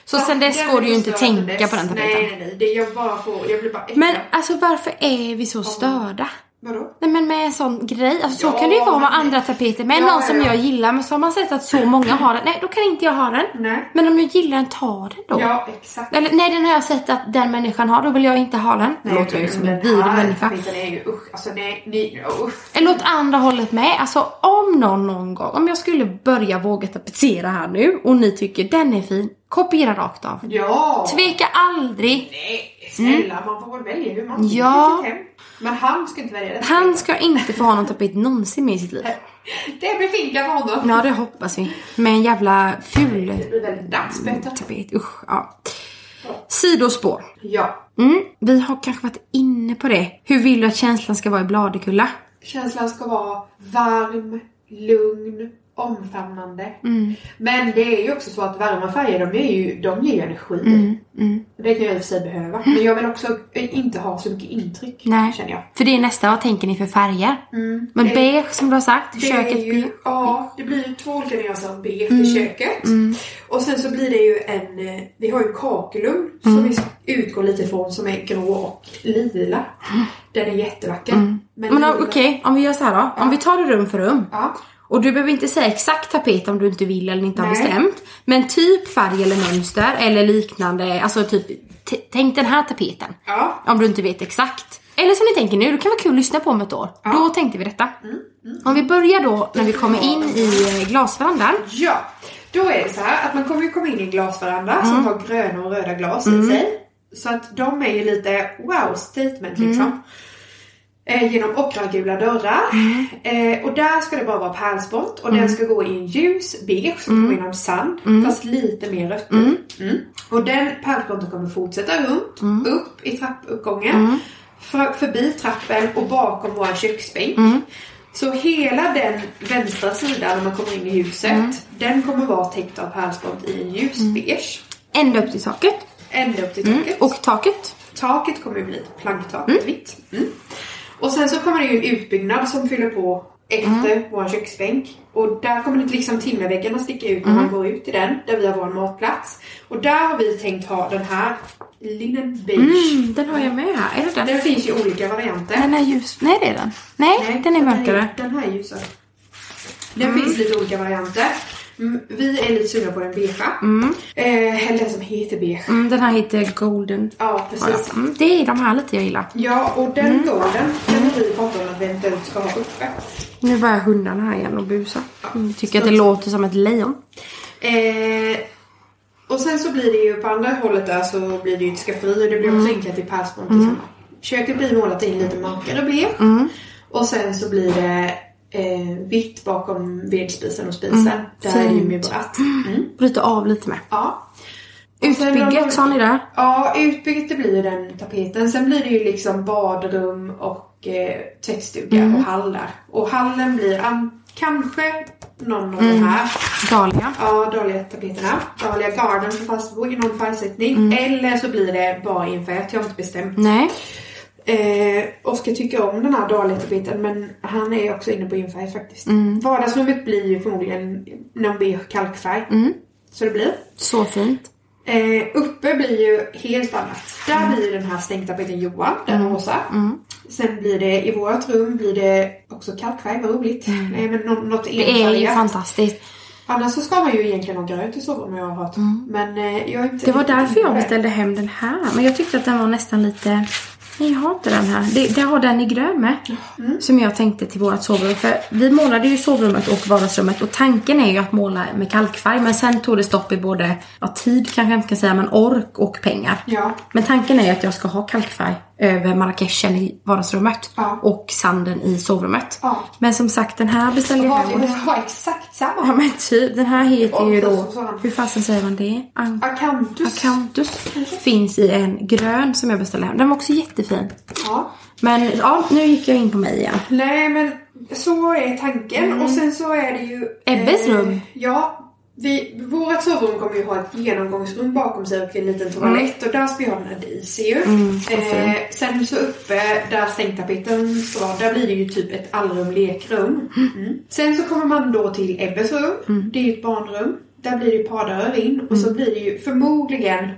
Speaker 2: Så sen dess går det ju inte tänka
Speaker 1: dess.
Speaker 2: på den tapeten.
Speaker 1: Nej, nej, nej. Det jag bara får, jag blir bara äcklad.
Speaker 2: Men alltså varför är vi så störda?
Speaker 1: Vadå?
Speaker 2: Nej men med en sån grej, alltså så
Speaker 1: Ja,
Speaker 2: kan det ju vara med andra tapeter. Med
Speaker 1: Ja,
Speaker 2: någon som
Speaker 1: ja.
Speaker 2: jag gillar men så har man sett att så många har den. Nej då kan inte jag ha den.
Speaker 1: Nej.
Speaker 2: Men om jag gillar den, ta den då.
Speaker 1: Ja, exakt.
Speaker 2: Eller nej den har jag sett att den människan har, då vill jag inte ha den. Nej, låter ju som en vidrig människa.
Speaker 1: tapeten är ju usch. Alltså nej, nej, usch.
Speaker 2: Eller åt andra hållet med. Alltså om någon någon gång, om jag skulle börja våga tapetsera här nu och ni tycker den är fin, kopiera rakt av.
Speaker 1: Ja.
Speaker 2: Tveka aldrig.
Speaker 1: Nej, snälla. Man får väl välja hur man
Speaker 2: Ja.
Speaker 1: sitt hem. Men han ska inte välja det.
Speaker 2: Han ska inte få ha någon tapet någonsin med i sitt liv. [LAUGHS]
Speaker 1: Det blir finka för honom.
Speaker 2: Ja, det hoppas vi. Med en jävla ful
Speaker 1: Det blir väldigt
Speaker 2: tapet. Usch, ja. Sidospår.
Speaker 1: Ja.
Speaker 2: Mm, vi har kanske varit inne på det. Hur vill du att känslan ska vara i Bladekulla?
Speaker 1: Känslan ska vara varm, lugn, omfamnande. Men det är ju också så att varma färger, de, är ju, de ger ju energi. Det kan jag i och för sig behöva. Men jag vill också inte ha så mycket intryck,
Speaker 2: Nej.
Speaker 1: känner jag.
Speaker 2: För det är nästa, vad tänker ni för färger? Men
Speaker 1: det-
Speaker 2: beige som du har sagt,
Speaker 1: Det
Speaker 2: köket
Speaker 1: är ju,
Speaker 2: blir...
Speaker 1: ja, det blir ju två olika nyanser av beige i köket. Och sen så blir det ju en, eh, vi har ju kakelugn som vi utgår lite ifrån som är grå och lila. Den är jättevacker. Men,
Speaker 2: Men okej, om vi gör så här då. Om vi tar det rum för rum.
Speaker 1: Ja.
Speaker 2: Och du behöver inte säga exakt tapet om du inte vill eller inte har
Speaker 1: Nej.
Speaker 2: bestämt. Men typ färg eller mönster eller liknande. Alltså typ, tänk den här tapeten.
Speaker 1: Ja.
Speaker 2: Om du inte vet exakt. Eller som ni tänker nu, det kan vara kul att lyssna på om ett år. Då tänkte vi detta. Om vi börjar då när vi kommer in i eh, glasverandan.
Speaker 1: Ja, då är det så här att man kommer ju komma in i en glasveranda som har gröna och röda glas i sig. Så att de är ju lite wow statement liksom. Eh, genom ockragula dörrar. Eh, och där ska det bara vara pärlspont och den ska gå i en ljus beige som påminner om sand. Fast lite mer rött. Mm. Och den pärlsponten kommer fortsätta runt, upp i trappuppgången. För, förbi trappen och bakom vår köksbänk. Så hela den vänstra sidan när man kommer in i huset, den kommer vara täckt av pärlspont i en ljus beige.
Speaker 2: Ända upp till taket.
Speaker 1: Ända upp till taket.
Speaker 2: Och taket.
Speaker 1: Taket kommer bli ett planktak, vitt. Mm. Och sen så kommer det ju en utbyggnad som fyller på efter vår köksbänk. Och där kommer det liksom timmerväggarna sticka ut när man går ut i den, där vi har vår matplats. Och där har vi tänkt ha den här linen beige.
Speaker 2: Mm, den har jag med här. Är det den?
Speaker 1: Det finns ju olika varianter.
Speaker 2: Den är ljus. Nej det är den. Nej, den är mörkare.
Speaker 1: Den här är ljusare. Det finns lite olika varianter. Mm, vi är lite sugna på den beigea. Eh, eller den som heter beige.
Speaker 2: Mm, den här heter Golden.
Speaker 1: Ja, precis.
Speaker 2: Mm, det är de här lite jag gillar.
Speaker 1: Ja, och den golden den har vi pratat om att vi eventuellt ska ha uppe.
Speaker 2: Nu börjar hundarna här igen och busa. Mm, tycker att det låter som ett lejon.
Speaker 1: Eh, och sen så blir det ju på andra hållet där så blir det ju ett skafferi och det blir också enklare till pärlspont. Liksom. Köket blir målat i lite mörkare beige. Och sen så blir det eh, vitt bakom vedspisen och spisen. Där är ju murat. Mm.
Speaker 2: Bryta av lite med.
Speaker 1: Ja.
Speaker 2: Utbygget sa ni där.
Speaker 1: Ja, utbyggt det blir den tapeten. Sen blir det ju liksom badrum och eh, tvättstuga och hallar. Och hallen blir an- kanske någon av de här.
Speaker 2: Dahlia.
Speaker 1: Ja, Dahlia-tapeterna. Dahlia Garden för fastbo i någon färgsättning. Eller så blir det bara infärgat. Jag har inte bestämt.
Speaker 2: Nej.
Speaker 1: Eh, Oskar tycker om den här Dahlia-tapeten men han är också inne på infärg faktiskt. Vardagsrummet blir ju förmodligen någon beige kalkfärg. Så det blir.
Speaker 2: Så fint.
Speaker 1: Eh, uppe blir ju helt annat. Där blir ju den här stängtapeten Johan, den rosa. Sen blir det i vårt rum blir det också kalkfärg, vad roligt. Nej, men nå- något
Speaker 2: Det är ju
Speaker 1: enfärgat.
Speaker 2: fantastiskt.
Speaker 1: Annars så ska man ju egentligen ha grönt i sovrummet jag har hört. Men eh, jag är inte
Speaker 2: Det var därför jag beställde hem den här. Men jag tyckte att den var nästan lite... Nej, jag har inte den här. Det, det har den i grön med. Som jag tänkte till vårt sovrum. För vi målade ju sovrummet och vardagsrummet. Och tanken är ju att måla med kalkfärg. Men sen tog det stopp i både ja, tid kanske jag inte kan säga. Men ork och pengar.
Speaker 1: Ja.
Speaker 2: Men tanken är ju att jag ska ha kalkfärg över marrakeschen i vardagsrummet.
Speaker 1: Ja.
Speaker 2: Och sanden i sovrummet.
Speaker 1: Ja.
Speaker 2: Men som sagt den här beställde jag
Speaker 1: Var
Speaker 2: hem. det-
Speaker 1: ha exakt samma?
Speaker 2: Ja men typ, den här heter ju då, hur fasen säger man det? An-
Speaker 1: Akantus.
Speaker 2: Acanthus finns i en grön som jag beställde hem. Den var också jättefin.
Speaker 1: Ja.
Speaker 2: Men ja, nu gick jag in på mig igen.
Speaker 1: Nej men så är tanken och sen så är det ju...
Speaker 2: Ebbes rum.
Speaker 1: Ja. Vi, vårt sovrum kommer ju ha ett genomgångsrum bakom sig och en liten toalett och där ska vi ha den här DC ju. eh, sen så uppe där stängtapeten ska vara, där blir det ju typ ett allrum lekrum. Mm. Sen så kommer man då till Ebbes rum. Det är ju ett barnrum. Där blir det pardörrar in och så blir det ju förmodligen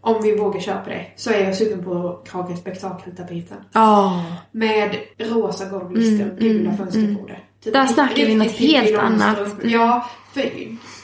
Speaker 1: om vi vågar köpa det så är jag sugen på Krage Spektakeltapeten.
Speaker 2: Ja.
Speaker 1: Med rosa golvlister och gula fönsterborder. Typ
Speaker 2: Där snackar vi något helt annat.
Speaker 1: Ja, för,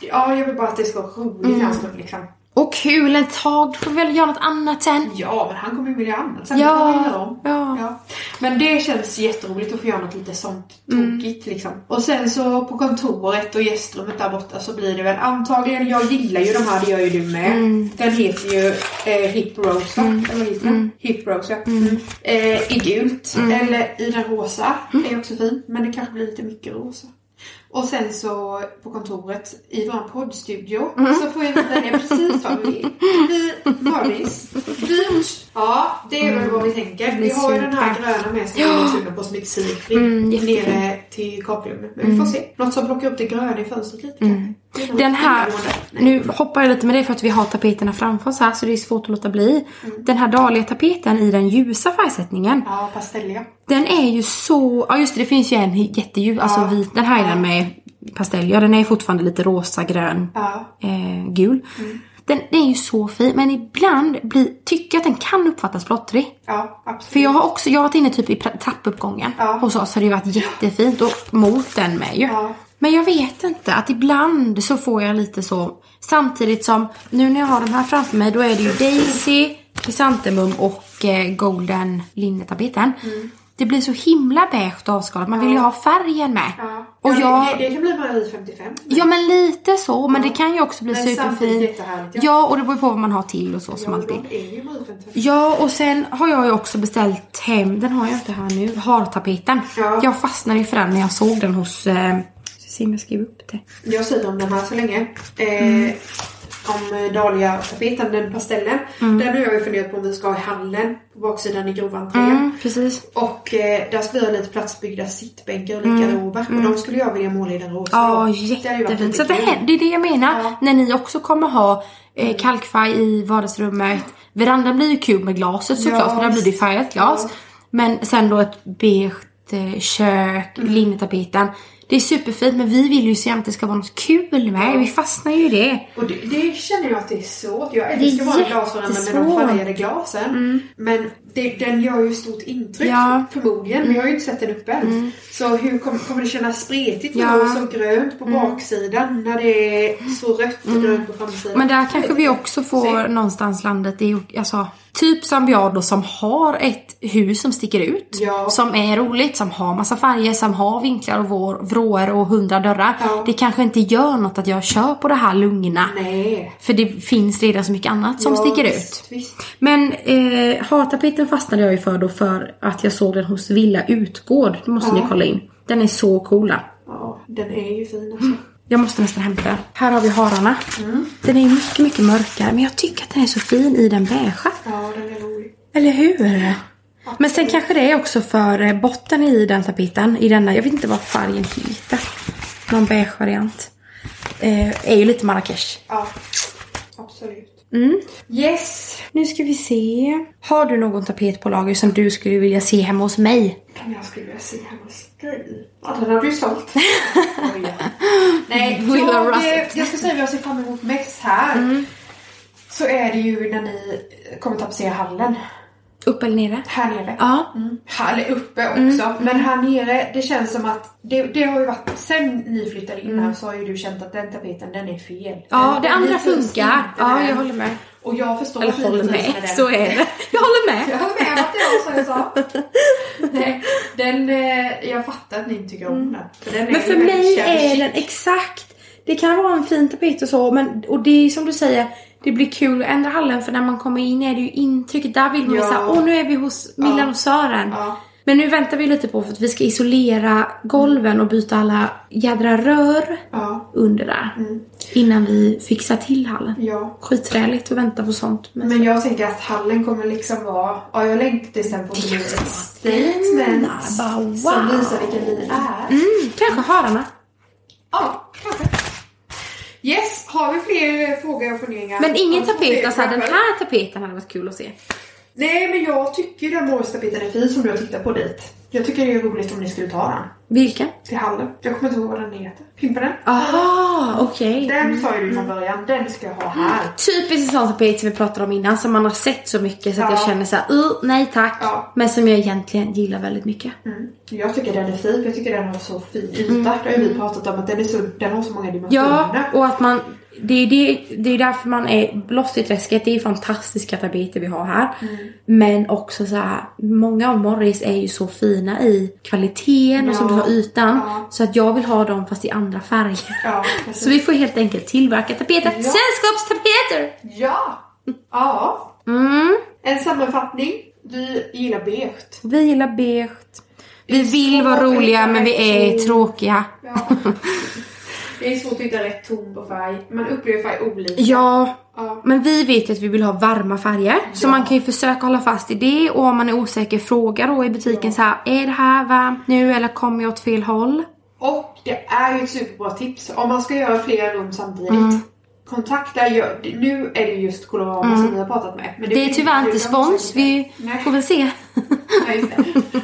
Speaker 1: ja, jag vill bara att det ska vara roligt mm. stund liksom.
Speaker 2: Och kul ett tag, då får väl göra något annat sen.
Speaker 1: Ja, men han kommer ju vilja annat sen.
Speaker 2: Ja,
Speaker 1: om.
Speaker 2: ja.
Speaker 1: Men det känns jätteroligt att få göra något lite sånt
Speaker 2: Mm.
Speaker 1: tokigt liksom. Och sen så på kontoret och gästrummet där borta så blir det väl antagligen, jag gillar ju de här, det gör ju du med.
Speaker 2: Mm.
Speaker 1: Den heter ju eh, Hip Rose va? Eller vad heter den? Hip Rose ja. Mm. Eh, I gult.
Speaker 2: Mm.
Speaker 1: Eller i den rosa. Det är också fint. Men det kanske blir lite mycket rosa. Och sen så på kontoret i vår poddstudio
Speaker 2: Mm.
Speaker 1: så får vi välja precis vad vi vill. Vi, Morris, dyrt. Ja, det är väl vad vi tänker. Vi har ju den här gröna med som vi är sugna på som är xilfri.
Speaker 2: Mm,
Speaker 1: nere till kakelugnen. Men vi får se. Något som plockar upp det gröna i fönstret lite kanske.
Speaker 2: Den här, nu hoppar jag lite med det för att vi har tapeterna framför oss här så det är svårt att låta bli. Den här Dahlia-tapeten i den ljusa färgsättningen.
Speaker 1: Ja, pastelliga.
Speaker 2: Den är ju så, ja just det, det finns ju en jätteljus, alltså
Speaker 1: Ja.
Speaker 2: vit. Den här är den med pastell, ja den är fortfarande lite rosa, grön,
Speaker 1: Ja.
Speaker 2: eh, gul. Den, den är ju så fin men ibland blir, tycker jag att den kan uppfattas plottrig.
Speaker 1: Ja, absolut.
Speaker 2: För jag har också, jag har varit inne typ i trappuppgången
Speaker 1: Ja.
Speaker 2: hos oss har det varit jättefint och mot den med ju.
Speaker 1: Ja.
Speaker 2: Men jag vet inte, att ibland så får jag lite så samtidigt som nu när jag har de här framför mig då är det ju Daisy, Chrysanthemum och eh, Golden linnetapeten.
Speaker 1: Mm.
Speaker 2: Det blir så himla beige och avskalat, man vill ju ha färgen med.
Speaker 1: Ja.
Speaker 2: Och
Speaker 1: ja,
Speaker 2: jag,
Speaker 1: det, det kan bli Marie 55.
Speaker 2: ja men lite så, men det kan ju också bli superfint.
Speaker 1: ja.
Speaker 2: Ja, och det beror ju på vad man har till och så som alltid.
Speaker 1: de är ju Marie 55.
Speaker 2: Ja, och sen har jag ju också beställt hem, den har jag inte här nu, hartapeten.
Speaker 1: Ja.
Speaker 2: Jag fastnade ju för den när jag såg den hos, eh, ska se om jag skriver upp det.
Speaker 1: Jag säger om den här så länge. Eh,
Speaker 2: Mm.
Speaker 1: Om eh, Dahlia-tapeten, den pastellen. Den har jag ju funderat på om vi ska ha i hallen på baksidan i groventrén.
Speaker 2: Mm, precis.
Speaker 1: Och eh, där skulle jag ha lite platsbyggda sittbänkar och lika rober. Och de skulle jag vilja måla i den rosa.
Speaker 2: Mm. Ja, jättefint. Så
Speaker 1: lite
Speaker 2: det, här, det är det jag menar.
Speaker 1: Ja.
Speaker 2: När ni också kommer ha eh, kalkfärg i vardagsrummet. Verandan blir ju kul med glaset såklart,
Speaker 1: Ja,
Speaker 2: för där blir det färgat glas.
Speaker 1: Ja.
Speaker 2: Men sen då ett beige eh, kök,
Speaker 1: Mm.
Speaker 2: linnetapeten. Det är superfint men vi vill ju så gärna att det ska vara något kul med. Vi fastnar ju i det.
Speaker 1: Och det, det känner jag att det är svårt. Jag
Speaker 2: Det
Speaker 1: älskar bara glasveranda med de färgade glasen. Men det, den gör ju stort intryck
Speaker 2: Ja. Mm.
Speaker 1: förmodligen. Vi har ju inte sett den uppe än. Så hur kommer, kommer det kännas spretigt med
Speaker 2: Ja. Mm.
Speaker 1: rosa och grönt på baksidan när det är så rött och grönt på framsidan?
Speaker 2: Men där kanske vi också får någonstans landet, ju alltså typ då som har ett hus som sticker ut.
Speaker 1: Ja.
Speaker 2: Som är roligt, som har massa färger, som har vinklar och vår, vrår och hundra dörrar.
Speaker 1: Ja.
Speaker 2: Det kanske inte gör något att jag kör på det här lugna.
Speaker 1: Nej.
Speaker 2: För det finns redan så mycket annat som
Speaker 1: Ja,
Speaker 2: sticker
Speaker 1: visst,
Speaker 2: ut.
Speaker 1: Visst.
Speaker 2: Men eh, hartapeten fastnade jag ju för då för att jag såg den hos Villa Utgård. Det måste
Speaker 1: Ja.
Speaker 2: ni kolla in. Den är så coola.
Speaker 1: Ja, den är ju fin alltså.
Speaker 2: Jag måste nästan hämta. Här har vi hararna.
Speaker 1: Mm.
Speaker 2: Den är mycket, mycket mörkare. Men jag tycker att den är så fin i den beigea.
Speaker 1: Ja, den är rolig.
Speaker 2: Eller hur? Men sen kanske det är också för eh, botten i den tapeten. I denna, jag vet inte vad färgen heter. Någon beige variant. Eh, är ju lite Marrakesh.
Speaker 1: Ja, absolut.
Speaker 2: Mm.
Speaker 1: Yes!
Speaker 2: Nu ska vi se. Har du någon tapet på lager som du skulle vilja se hemma hos mig?
Speaker 1: Kan jag skulle vilja se hemma hos dig? Ja, den har du sålt. Oj, [LAUGHS] ja. Nej,
Speaker 2: Willa
Speaker 1: jag,
Speaker 2: Russet.
Speaker 1: jag ska säga vad jag ser fram emot mest här. Så är det ju när ni kommer tapetsera hallen.
Speaker 2: Upp eller nere?
Speaker 1: Här nere.
Speaker 2: Ja.
Speaker 1: Mm. Här, eller uppe också. Men här nere, det känns som att det, det har ju varit, sen ni flyttade in här så har ju du känt att den tapeten, den är fel.
Speaker 2: Ja,
Speaker 1: Den-
Speaker 2: det
Speaker 1: den
Speaker 2: andra funkar. Ja,
Speaker 1: med.
Speaker 2: jag håller med.
Speaker 1: Och jag förstår
Speaker 2: Eller håller med.
Speaker 1: den.
Speaker 2: Så är det. Jag håller med.
Speaker 1: Jag håller med att det var så jag sa. [LAUGHS] Nej, den, eh, jag fattar att ni inte tycker om den. För den
Speaker 2: Men för mig är den exakt. Det kan vara en fin tapet och så men och det är som du säger. Det blir kul att ändra hallen för när man kommer in är det ju intrycket. Där vill man ju
Speaker 1: Ja.
Speaker 2: säga åh nu är vi hos Millan
Speaker 1: Ja.
Speaker 2: och Sören.
Speaker 1: Ja.
Speaker 2: Men nu väntar vi lite på för att vi ska isolera golven och byta alla jädra rör
Speaker 1: Ja,
Speaker 2: under där. Innan vi fixar till hallen.
Speaker 1: ja.
Speaker 2: Skitträligt att vänta på sånt. Men
Speaker 1: Men jag tänker att hallen kommer liksom vara... Ja, jag längtar sen på att det blir ett statement
Speaker 2: bara, wow.
Speaker 1: som visar vilka vi är.
Speaker 2: mm, kanske hörarna.
Speaker 1: Ja, kanske. Yes, har vi fler frågor och funderingar?
Speaker 2: Men ingen tapet, alltså den här tapeten hade varit kul att se.
Speaker 1: Nej, men jag tycker den målstapeten är fin som du har tittat på dit. Jag tycker det är roligt om ni skulle ta den.
Speaker 2: Vilken?
Speaker 1: Till hallen. Jag kommer inte ihåg vad den heter. Pimpa den.
Speaker 2: Aha, okej.
Speaker 1: Den sa ju du från början, den ska jag ha här.
Speaker 2: Typiskt en sån tapet som vi pratade om innan som man har sett så mycket så att
Speaker 1: Ja.
Speaker 2: jag känner såhär, uh, nej tack.
Speaker 1: Ja.
Speaker 2: Men som jag egentligen gillar väldigt mycket.
Speaker 1: Mm. Jag tycker den är fin, jag tycker den har så fin yta. Det har ju vi pratat om att den, är så, den har så många dimensioner.
Speaker 2: Ja, och att man det är, det, det är därför man är loss i träsket. Det är fantastiska tapeter vi har här. Men också så här, många av Morris är ju så fina i kvaliteten och som du
Speaker 1: Ja.
Speaker 2: sa ytan.
Speaker 1: Ja.
Speaker 2: Så att jag vill ha dem fast i andra färger.
Speaker 1: Ja. [LAUGHS]
Speaker 2: Så vi får helt enkelt tillverka tapeter.
Speaker 1: Ja.
Speaker 2: Sällskapstapeter!
Speaker 1: Ja! Ja.
Speaker 2: Mm.
Speaker 1: En sammanfattning. Vi gillar beige.
Speaker 2: Vi gillar beige. Vi vill vara roliga men vi är tråkiga. [LAUGHS]
Speaker 1: Det är svårt att hitta rätt ton på färg. Man upplever färg olika.
Speaker 2: Ja,
Speaker 1: Ja.
Speaker 2: men vi vet ju att vi vill ha varma färger. Så
Speaker 1: Ja.
Speaker 2: man kan ju försöka hålla fast i det och om man är osäker fråga då i butiken
Speaker 1: Ja.
Speaker 2: så här, är det här varmt nu eller kommer jag åt fel håll?
Speaker 1: Och det är ju ett superbra tips. Om man ska göra flera rum samtidigt.
Speaker 2: Mm.
Speaker 1: Kontakta, nu är det just Colorama som vi har pratat med. Men
Speaker 2: Det är
Speaker 1: finns
Speaker 2: tyvärr inte spons, vi
Speaker 1: Nej.
Speaker 2: får väl se.
Speaker 1: Nej, just det.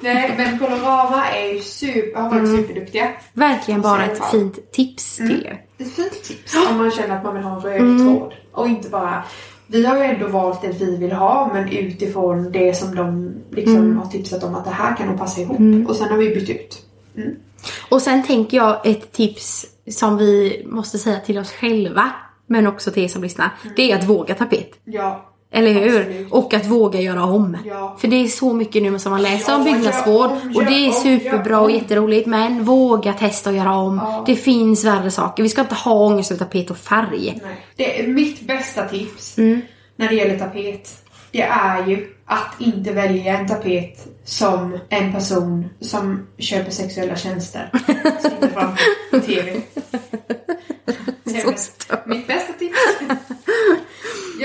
Speaker 1: Nej, men Colorama är ju super, har varit superduktiga.
Speaker 2: Verkligen bara ett fint tips till er.
Speaker 1: Ett fint tips om man känner att man vill ha en röd tråd. Och inte bara... Vi har ju ändå valt det vi vill ha men utifrån det som de liksom har tipsat om att det här kan nog passa ihop. Och sen har vi bytt ut.
Speaker 2: Och sen tänker jag ett tips som vi måste säga till oss själva, men också till er som lyssnar. Det är att våga tapet.
Speaker 1: Ja.
Speaker 2: Eller hur?
Speaker 1: Absolut.
Speaker 2: Och att våga göra om.
Speaker 1: Ja.
Speaker 2: För det är så mycket nu som man läser om
Speaker 1: Ja,
Speaker 2: byggnadsvård
Speaker 1: gör om,
Speaker 2: och det är
Speaker 1: om,
Speaker 2: superbra och
Speaker 1: om.
Speaker 2: jätteroligt men våga testa att göra om.
Speaker 1: Ja.
Speaker 2: Det finns värre saker. Vi ska inte ha ångest över tapet och färg.
Speaker 1: Nej. Det är mitt bästa tips
Speaker 2: Mm.
Speaker 1: när det gäller tapet. Det är ju att inte välja en tapet som en person som köper sexuella tjänster sitter framför TV. Det är
Speaker 2: Så
Speaker 1: väl
Speaker 2: stört.
Speaker 1: mitt bästa tips.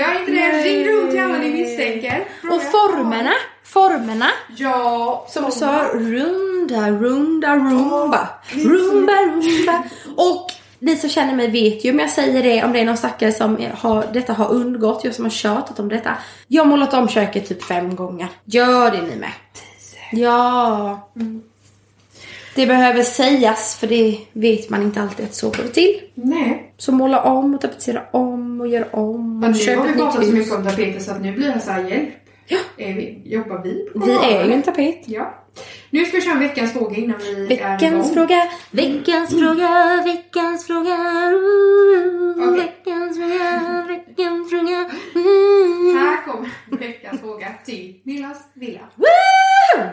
Speaker 1: Gör inte det. Ring runt till alla ni misstänker. Fråga.
Speaker 2: Och formerna, formerna.
Speaker 1: Ja,
Speaker 2: Som du sa, runda, runda, rumba. Rumba, rumba. Och ni som känner mig vet ju om jag säger det, om det är någon stackare som har, detta har undgått, jag som har tjatat om detta. Jag har målat om köket typ fem gånger. Gör det ni med. Ja. Det behöver sägas för det vet man inte alltid att så går det till.
Speaker 1: Nej.
Speaker 2: Så måla om och tapetsera om och göra om och
Speaker 1: nu har vi pratat så mycket om tapeter så att nu blir det så här hjälp. Är vi, jobbar vi på
Speaker 2: Vi är ju en tapet.
Speaker 1: Ja. Nu ska vi köra veckans fråga innan vi är
Speaker 2: Veckans
Speaker 1: igång.
Speaker 2: fråga, veckans fråga, veckans fråga,
Speaker 1: Okej.
Speaker 2: veckans fråga, veckans fråga. Mm.
Speaker 1: Här kommer veckans fråga till Millas villa.
Speaker 2: Woo!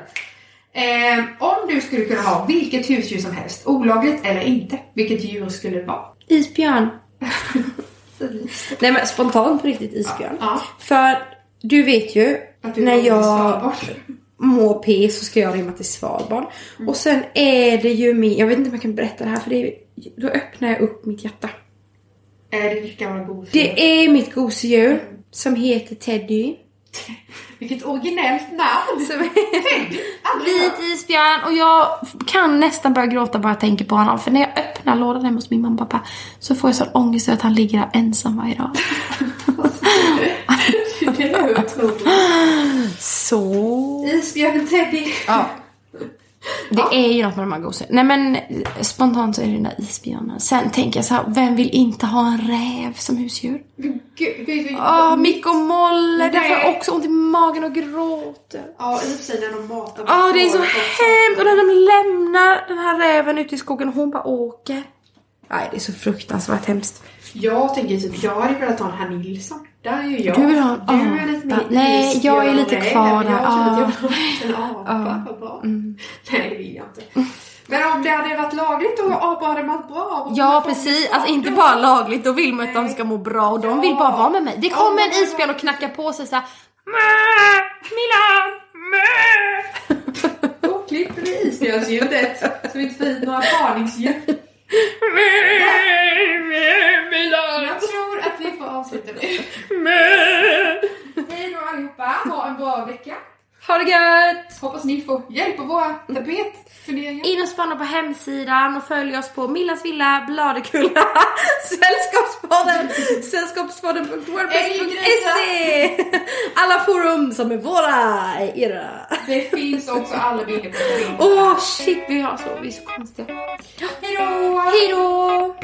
Speaker 1: Eh, om du skulle kunna ha vilket husdjur som helst, olagligt eller inte, vilket djur skulle det vara?
Speaker 2: Isbjörn. [LAUGHS] Nej men spontant på riktigt isbjörn.
Speaker 1: Ja.
Speaker 2: För du vet ju,
Speaker 1: Att du
Speaker 2: när jag mår P så ska jag rymma till Svalbard. Och sen är det ju min, jag vet inte om jag kan berätta det här för det är, då öppnar jag upp mitt hjärta.
Speaker 1: Är det ditt gamla gosedjur?
Speaker 2: Det är mitt gosedjur som heter Teddy.
Speaker 1: Vilket originellt namn! Hört.
Speaker 2: Vit isbjörn och jag kan nästan börja gråta bara jag tänker på honom. För när jag öppnar lådan hemma hos min mamma och pappa så får jag sån ångest över att han ligger där ensam varje dag. [LAUGHS]
Speaker 1: Det är otroligt.
Speaker 2: Så...
Speaker 1: Isbjörnen Teddy.
Speaker 2: Ja. Det är ju något med de här gosedjuren. Nej men spontant så är det den där isbjörnen. Sen tänker jag så här, vem vill inte ha en räv som husdjur?
Speaker 1: Gud,
Speaker 2: Åh, Mick och Molle, därför har jag också ont i magen och gråter.
Speaker 1: Ja, i och för sig när de matar.
Speaker 2: Ja, det är så hemskt. Och när de lämnar den här räven ute i skogen och hon bara åker. Nej, det är så fruktansvärt hemskt.
Speaker 1: Jag tänker typ, jag hade velat ha en herr Nilsson. Där är ju jag.
Speaker 2: Du vill ha
Speaker 1: Du är lite mer
Speaker 2: Nej, jag är lite kvar där.
Speaker 1: Jag känner att jag
Speaker 2: Ja.
Speaker 1: vill ha en [LAUGHS] apa. Vad bra.
Speaker 2: Mm.
Speaker 1: Nej, det vill jag inte. Men om det hade varit lagligt och apa hade mått bra.
Speaker 2: Ja precis, alltså inte bara lagligt, då vill man att de ska må bra och de vill bara vara med mig. Det kommer en isbjörn och knackar på sig såhär Milan, mö.
Speaker 1: Då klipper vi isbjörnsljudet så vi inte får hit några parningsljud. Jag tror att vi får avsluta nu. Hej då allihopa, ha en bra vecka.
Speaker 2: Ha det gött!
Speaker 1: Hoppas ni får hjälp av våra tapetfunderingar.
Speaker 2: In och spana på hemsidan och följ oss på Millans villa, Bladekulla, [LAUGHS] Sällskapspodden, [LAUGHS] sällskapspodden.wordpress.se Alla forum som är våra är era.
Speaker 1: Det finns också alla bilder på filmen.
Speaker 2: Åh oh, shit, vi, har så, vi är så konstiga. Hejdå! Hejdå!